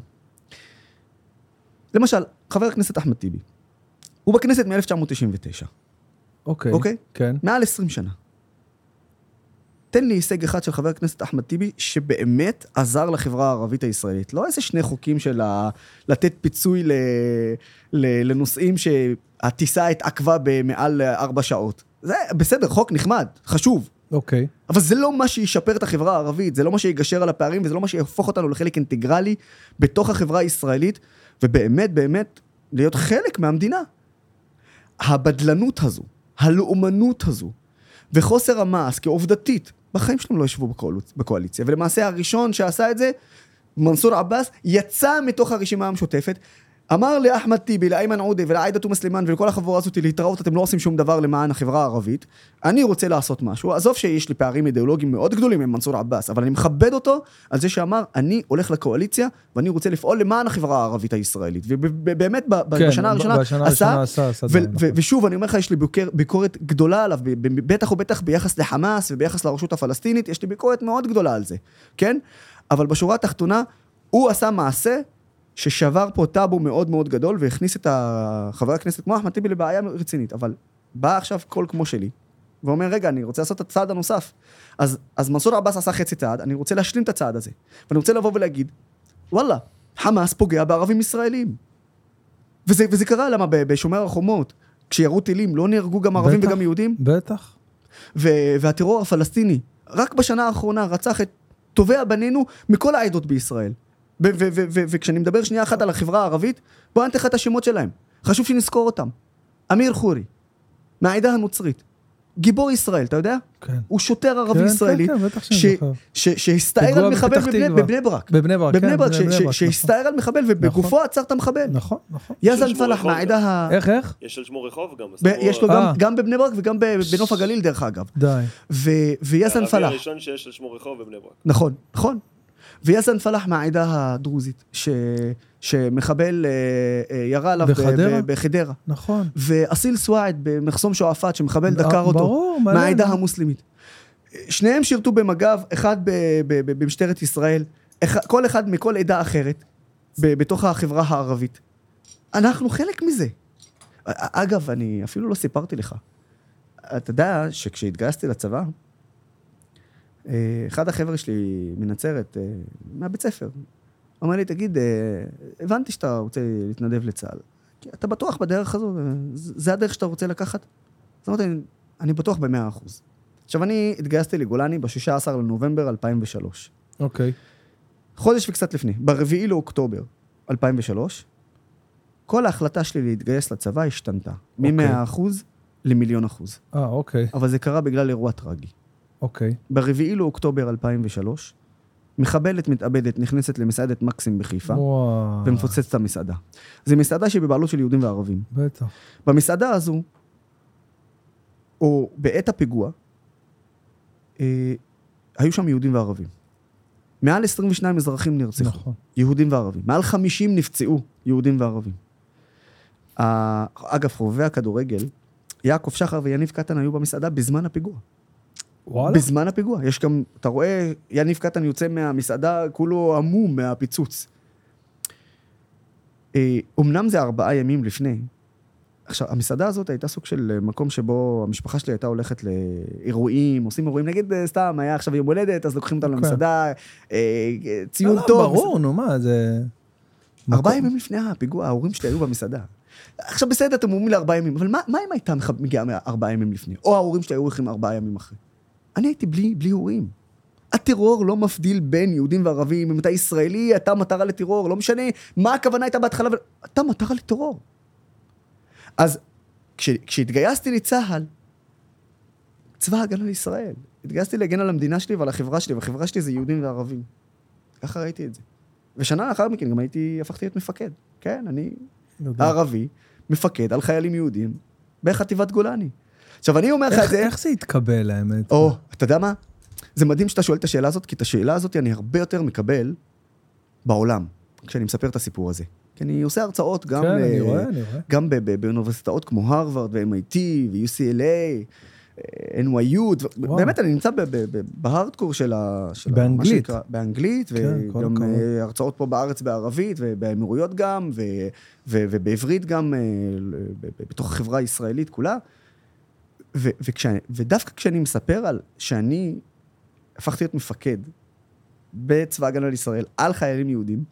למשל, חבר הכנסת אחמד טיבי. הוא בכנסת מ-1999, אוקיי. אוקיי? כן. מעל 20 שנה. תן לי הישג אחד של חבר הכנסת אחמד טיבי, שבאמת עזר לחברה הערבית הישראלית. לא איזה שני חוקים של ה... לתת פיצוי ל... ל... לנושאים שהטיסה התעכבה במעל ארבע שעות. זה בסדר, חוק נחמד, חשוב. אוקיי. אבל זה לא מה שישפר את החברה הערבית, זה לא מה שיגשר על הפערים, וזה לא מה שיהפוך אותנו לחלק אינטגרלי בתוך החברה הישראלית, ובאמת, באמת, להיות חלק מהמדינה. הבדלנות הזו, הלאומנות הזו, וחוסר המעש, כי עובדתית, בחיים שלהם לא ישבו בקואליצ- בקואליציה, ולמעשה הראשון שעשה את זה, מנסור עבאס, יצא מתוך הרשימה המשותפת, אמר לאחמד טיבי, לאיימן עודה ולעאידה תומא סלימאן ולכל החבורה הזאת להתראות, אתם לא עושים שום דבר למען החברה הערבית, אני רוצה לעשות משהו, עזוב שיש לי פערים אידיאולוגיים מאוד גדולים עם מנסור עבאס, אבל אני מכבד אותו על זה שאמר, אני הולך לקואליציה ואני רוצה לפעול למען החברה הערבית הישראלית, ובאמת כן, בשנה הראשונה עשה- עשה ו- דברים, ו- נכון. ושוב, אני אומר לך, יש לי ביקור, ביקורת גדולה עליו, בטח ובטח ביחס לחמאס וביחס לרשות הפלסטינית, יש לי ביקורת מאוד גדולה על זה, כן? אבל בשורה התחתונה, הוא עשה מעשה ששבר פה טאבו מאוד מאוד גדול, והכניס את חבר הכנסת כמו אחמד טיבי לבעיה רצינית, אבל בא עכשיו קול כמו שלי, ואומר, רגע, אני רוצה לעשות את הצעד הנוסף. אז, אז מנסור עבאס עשה חצי צעד, אני רוצה להשלים את הצעד הזה. ואני רוצה לבוא ולהגיד, וואלה, חמאס פוגע בערבים ישראלים. וזה, וזה קרה, למה בשומר החומות, כשירו טילים, לא נהרגו גם ערבים בטח. וגם יהודים? בטח. ו- והטרור הפלסטיני, רק בשנה האחרונה רצח את טובי הבנינו מכל העדות בישראל. וכשאני מדבר שנייה אחת על החברה הערבית, בוא אני אתן לך את השמות שלהם. חשוב שנזכור אותם. אמיר חורי, מהעדה הנוצרית. גיבור ישראל, אתה יודע? כן. הוא שוטר ערבי כן, ישראלי, כן, כן, ש- זוכר. ש- שהסתער על מחבל בבני-. בבני ברק. בבני ברק, בבני כן, ברק, ש- ברק, נכון. שהסתער על מחבל ובגופו עצר את המחבל. נכון, נכון. יזן פלח רחוב מהעדה ה... איך, איך? יש על שמו רחוב גם. ב- יש לו אה. גם- גם בבני ברק וגם בנוף הגליל דרך אגב. די. ו- ויזן הערבי פלח. הראשון שיש על שמו רחוב בבני ברק. נכון, נכון. ויזן פלח מהעדה הדרוזית, ש... שמחבל אה, אה, ירה עליו בחדרה? ב- בחדרה. נכון. ואסיל סואעד במחסום שועפאט, שמחבל דקר אותו, ברור, מלא. מהעדה המוסלמית. שניהם שירתו במג"ב, אחד ב- ב- ב- במשטרת ישראל, אחד, כל אחד מכל עדה אחרת, ב- בתוך החברה הערבית. אנחנו חלק מזה. אגב, אני אפילו לא סיפרתי לך. אתה יודע שכשהתגייסתי לצבא, אחד החבר'ה שלי מנצרת, אה, מהבית ספר, אומר לי, תגיד, אה, הבנתי שאתה רוצה להתנדב לצה"ל. אתה בטוח בדרך הזו? אה, זה הדרך שאתה רוצה לקחת? אז אמרתי, "אני- אני בטוח במאה אחוז. עכשיו, אני התגייסתי לגולני ב-16 לנובמבר 2003. אוקיי. חודש וקצת לפני, ברביעי לאוקטובר 2003, כל ההחלטה שלי להתגייס לצבא השתנתה. מ-100 אחוז למיליון אחוז. אה, אוקיי. אבל זה קרה בגלל אירוע טרגי. אוקיי. ברביעי לאוקטובר 2003, מחבלת מתאבדת נכנסת למסעדת מקסים בחיפה וואו. ומפוצצת את המסעדה. זו מסעדה שהיא בבעלות של יהודים וערבים. בטח. במסעדה הזו, או בעת הפיגוע, אה, היו שם יהודים וערבים. מעל 22 אזרחים נרצחו, נכון. יהודים וערבים. מעל 50 נפצעו, יהודים וערבים. אגב, חובבי הכדורגל, יעקב שחר ויניב קטן היו במסעדה בזמן הפיגוע. וואלה. בזמן הפיגוע. יש גם, אתה רואה, יניב קטן יוצא מהמסעדה, כולו עמום מהפיצוץ. אה, אמנם זה ארבעה ימים לפני. עכשיו, המסעדה הזאת הייתה סוג של אה, מקום שבו המשפחה שלי הייתה הולכת לאירועים, עושים אירועים, נגיד אה, סתם, היה עכשיו יום הולדת, אז לוקחים אותנו אוקיי. למסעדה, אה, ציון לא, לא, טוב. ברור, נו מה, זה... ארבעה ימים לפני הפיגוע, ההורים שלי היו במסעדה. עכשיו בסדר, אתם אומרים לי ארבעה ימים, אבל מה, מה אם הייתה מגיעה ארבעה ימים לפני? או ההורים שלי היו הולכים ארבעה ימים אחרי. אני הייתי בלי, בלי הורים. הטרור לא מבדיל בין יהודים וערבים, אם אתה ישראלי, אתה מטרה לטרור, לא משנה מה הכוונה הייתה בהתחלה, אבל אתה מטרה לטרור. אז כש, כשהתגייסתי לצה"ל, צבא ההגנה לישראל, התגייסתי להגן על המדינה שלי ועל החברה שלי, והחברה שלי זה יהודים וערבים. ככה ראיתי את זה. ושנה לאחר מכן גם הייתי, הפכתי להיות מפקד. כן, אני יודע. ערבי, מפקד על חיילים יהודים בחטיבת גולני. עכשיו, אני אומר לך את זה... איך זה התקבל, האמת? או, אתה יודע מה? זה מדהים שאתה שואל את השאלה הזאת, כי את השאלה הזאת אני הרבה יותר מקבל בעולם, כשאני מספר את הסיפור הזה. כי אני עושה הרצאות גם, כן, ל- אני רואה, אני רואה. גם ב- ב- באוניברסיטאות כמו הרווארד ו-MIT ו-UCLA, אה, NYU, וואו. באמת אני נמצא בהארדקור של ה... של באנגלית. באנגלית, כן, וגם. אה, הרצאות פה בארץ בערבית, ובאמירויות גם, ו- ו- ובעברית גם, אה, בתוך החברה הישראלית כולה. ו- וכשאני, ודווקא כשאני מספר על שאני הפכתי להיות מפקד בצבא הגנה לישראל על חיילים יהודים,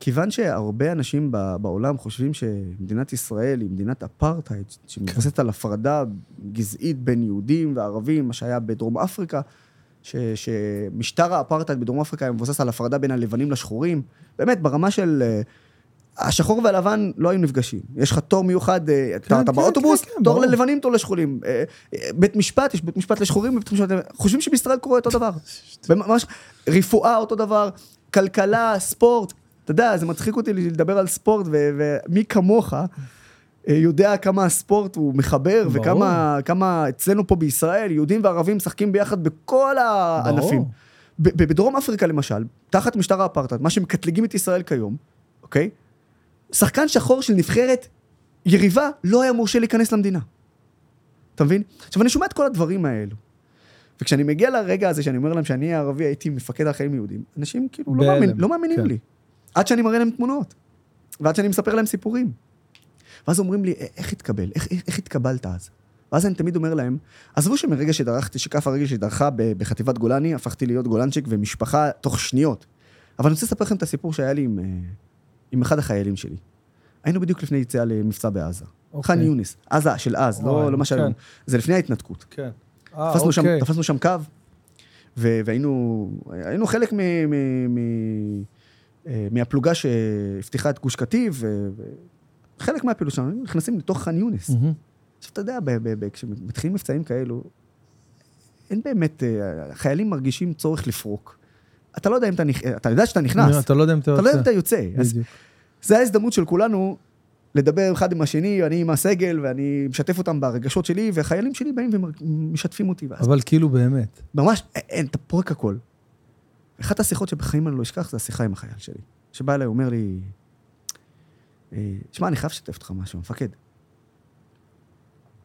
כיוון שהרבה אנשים בעולם חושבים שמדינת ישראל היא מדינת אפרטהייד, שמבוססת על הפרדה גזעית בין יהודים וערבים, מה שהיה בדרום אפריקה, ש, שמשטר האפרטהייד בדרום אפריקה היה מבוסס על הפרדה בין הלבנים לשחורים, באמת, ברמה של... השחור והלבן לא היו נפגשים. יש לך תור מיוחד, אה, אתה, כן, אתה כן, באוטובוס, כן, כן, תור ברור. ללבנים, תור לשחורים. אה, אה, בית משפט, יש בית משפט לשחורים ובית משפט... חושבים שבישראל קורה אותו דבר. ממש, רפואה אותו דבר, כלכלה, ספורט. אתה יודע, זה מצחיק אותי לדבר על ספורט, ומי כמוך יודע כמה הספורט הוא מחבר, ברור. וכמה כמה אצלנו פה בישראל, יהודים וערבים משחקים ביחד בכל הענפים. ברור. בדרום אפריקה למשל, תחת משטר האפרטהייד, מה שמקטלגים את ישראל כיום, אוקיי? שחקן שחור של נבחרת יריבה לא היה מורשה להיכנס למדינה. אתה מבין? עכשיו, אני שומע את כל הדברים האלו. וכשאני מגיע לרגע הזה שאני אומר להם שאני הערבי הייתי מפקד על חיים יהודים, אנשים כאילו לא, מאמין, לא מאמינים כן. לי. עד שאני מראה להם תמונות. ועד שאני מספר להם סיפורים. ואז אומרים לי, "א- איך התקבל? איך, איך, איך התקבלת אז? ואז אני תמיד אומר להם, עזבו שמרגע שדרכתי, שכף הרגל שדרכה בחטיבת גולני, הפכתי להיות גולנצ'יק ומשפחה תוך שניות. אבל אני רוצה לספר לכם את הסיפור שהיה לי עם, אה, עם אחד החיילים שלי. היינו בדיוק לפני יציאה למבצע בעזה. אוקיי. ח'אן יונס, עזה של אז, לא, לא מה שהיום. כן. זה לפני ההתנתקות. כן. אה, תפסנו, שם, אוקיי. תפסנו שם קו, ו- והיינו היינו חלק מ, מ, מ, אה, מהפלוגה שהבטיחה את גוש קטיף, וחלק מהפעילות שלנו, נכנסים לתוך ח'אן יונס. עכשיו, אתה יודע, כשמתחילים מבצעים כאלו, אין באמת, אה, החיילים מרגישים צורך לפרוק. אתה לא יודע אם אתה נכנס, אתה יודע שאתה נכנס, אתה לא יודע אם אתה אתה לא יודע אם יוצא. אתה יוצא. זה ההזדמנות של כולנו לדבר אחד עם השני, אני עם הסגל, ואני משתף אותם ברגשות שלי, והחיילים שלי באים ומשתפים אותי. אבל כאילו באמת. ממש, אין, אתה פורק הכל. אחת השיחות שבחיים אני לא אשכח, זה השיחה עם החייל שלי. שבא אליי, אומר לי, אה, שמע, אני חייב לשתף אותך משהו, מפקד.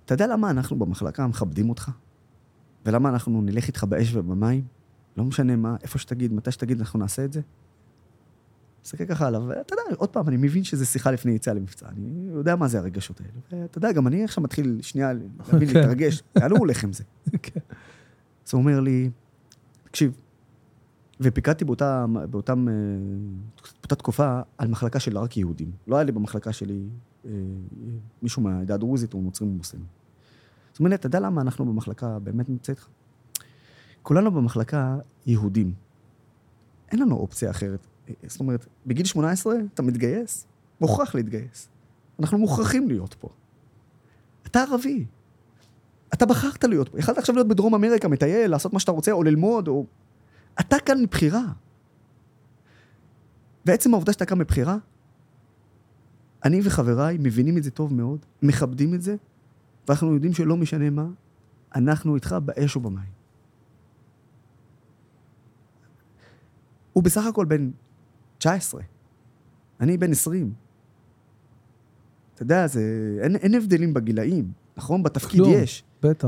אתה יודע למה אנחנו במחלקה מכבדים אותך? ולמה אנחנו נלך איתך באש ובמים? לא משנה מה, איפה שתגיד, מתי שתגיד, אנחנו נעשה את זה? מסתכל ככה עליו, ואתה יודע, עוד פעם, אני מבין שזו שיחה לפני יציאה למבצע, אני יודע מה זה הרגשות האלה. ואתה יודע, גם אני עכשיו מתחיל שנייה להבין, כן. להתרגש, לאן הוא הולך עם זה? כן. אז הוא אומר לי, תקשיב, ופיקדתי באותה, באותם, אה, באותה תקופה על מחלקה של רק יהודים. לא היה לי במחלקה שלי אה, מישהו מהעדה הדרוזית או נוצרים ומוסלמים. אז הוא אומר לי, אתה יודע למה אנחנו במחלקה באמת נמצא איתך? כולנו במחלקה יהודים. אין לנו אופציה אחרת. זאת אומרת, בגיל 18 אתה מתגייס, מוכרח להתגייס. אנחנו מוכרחים להיות פה. אתה ערבי, אתה בחרת להיות פה. יכלת עכשיו להיות בדרום אמריקה, מטייל, לעשות מה שאתה רוצה, או ללמוד, או... אתה כאן מבחירה. ועצם העובדה שאתה כאן מבחירה, אני וחבריי מבינים את זה טוב מאוד, מכבדים את זה, ואנחנו יודעים שלא משנה מה, אנחנו איתך באש ובמים. הוא בסך הכל בן 19, אני בן 20. אתה יודע, זה... אין, אין הבדלים בגילאים, נכון? בתפקיד כלום. יש. בטח.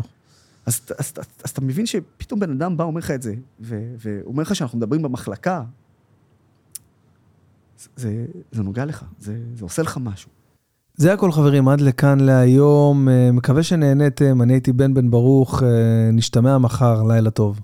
אז, אז, אז, אז אתה מבין שפתאום בן אדם בא, אומר לך את זה, ו- ואומר לך שאנחנו מדברים במחלקה, זה, זה נוגע לך, זה, זה עושה לך משהו. זה הכל חברים, עד לכאן להיום. אה, מקווה שנהניתם, אני הייתי בן בן ברוך, אה, נשתמע מחר, לילה טוב.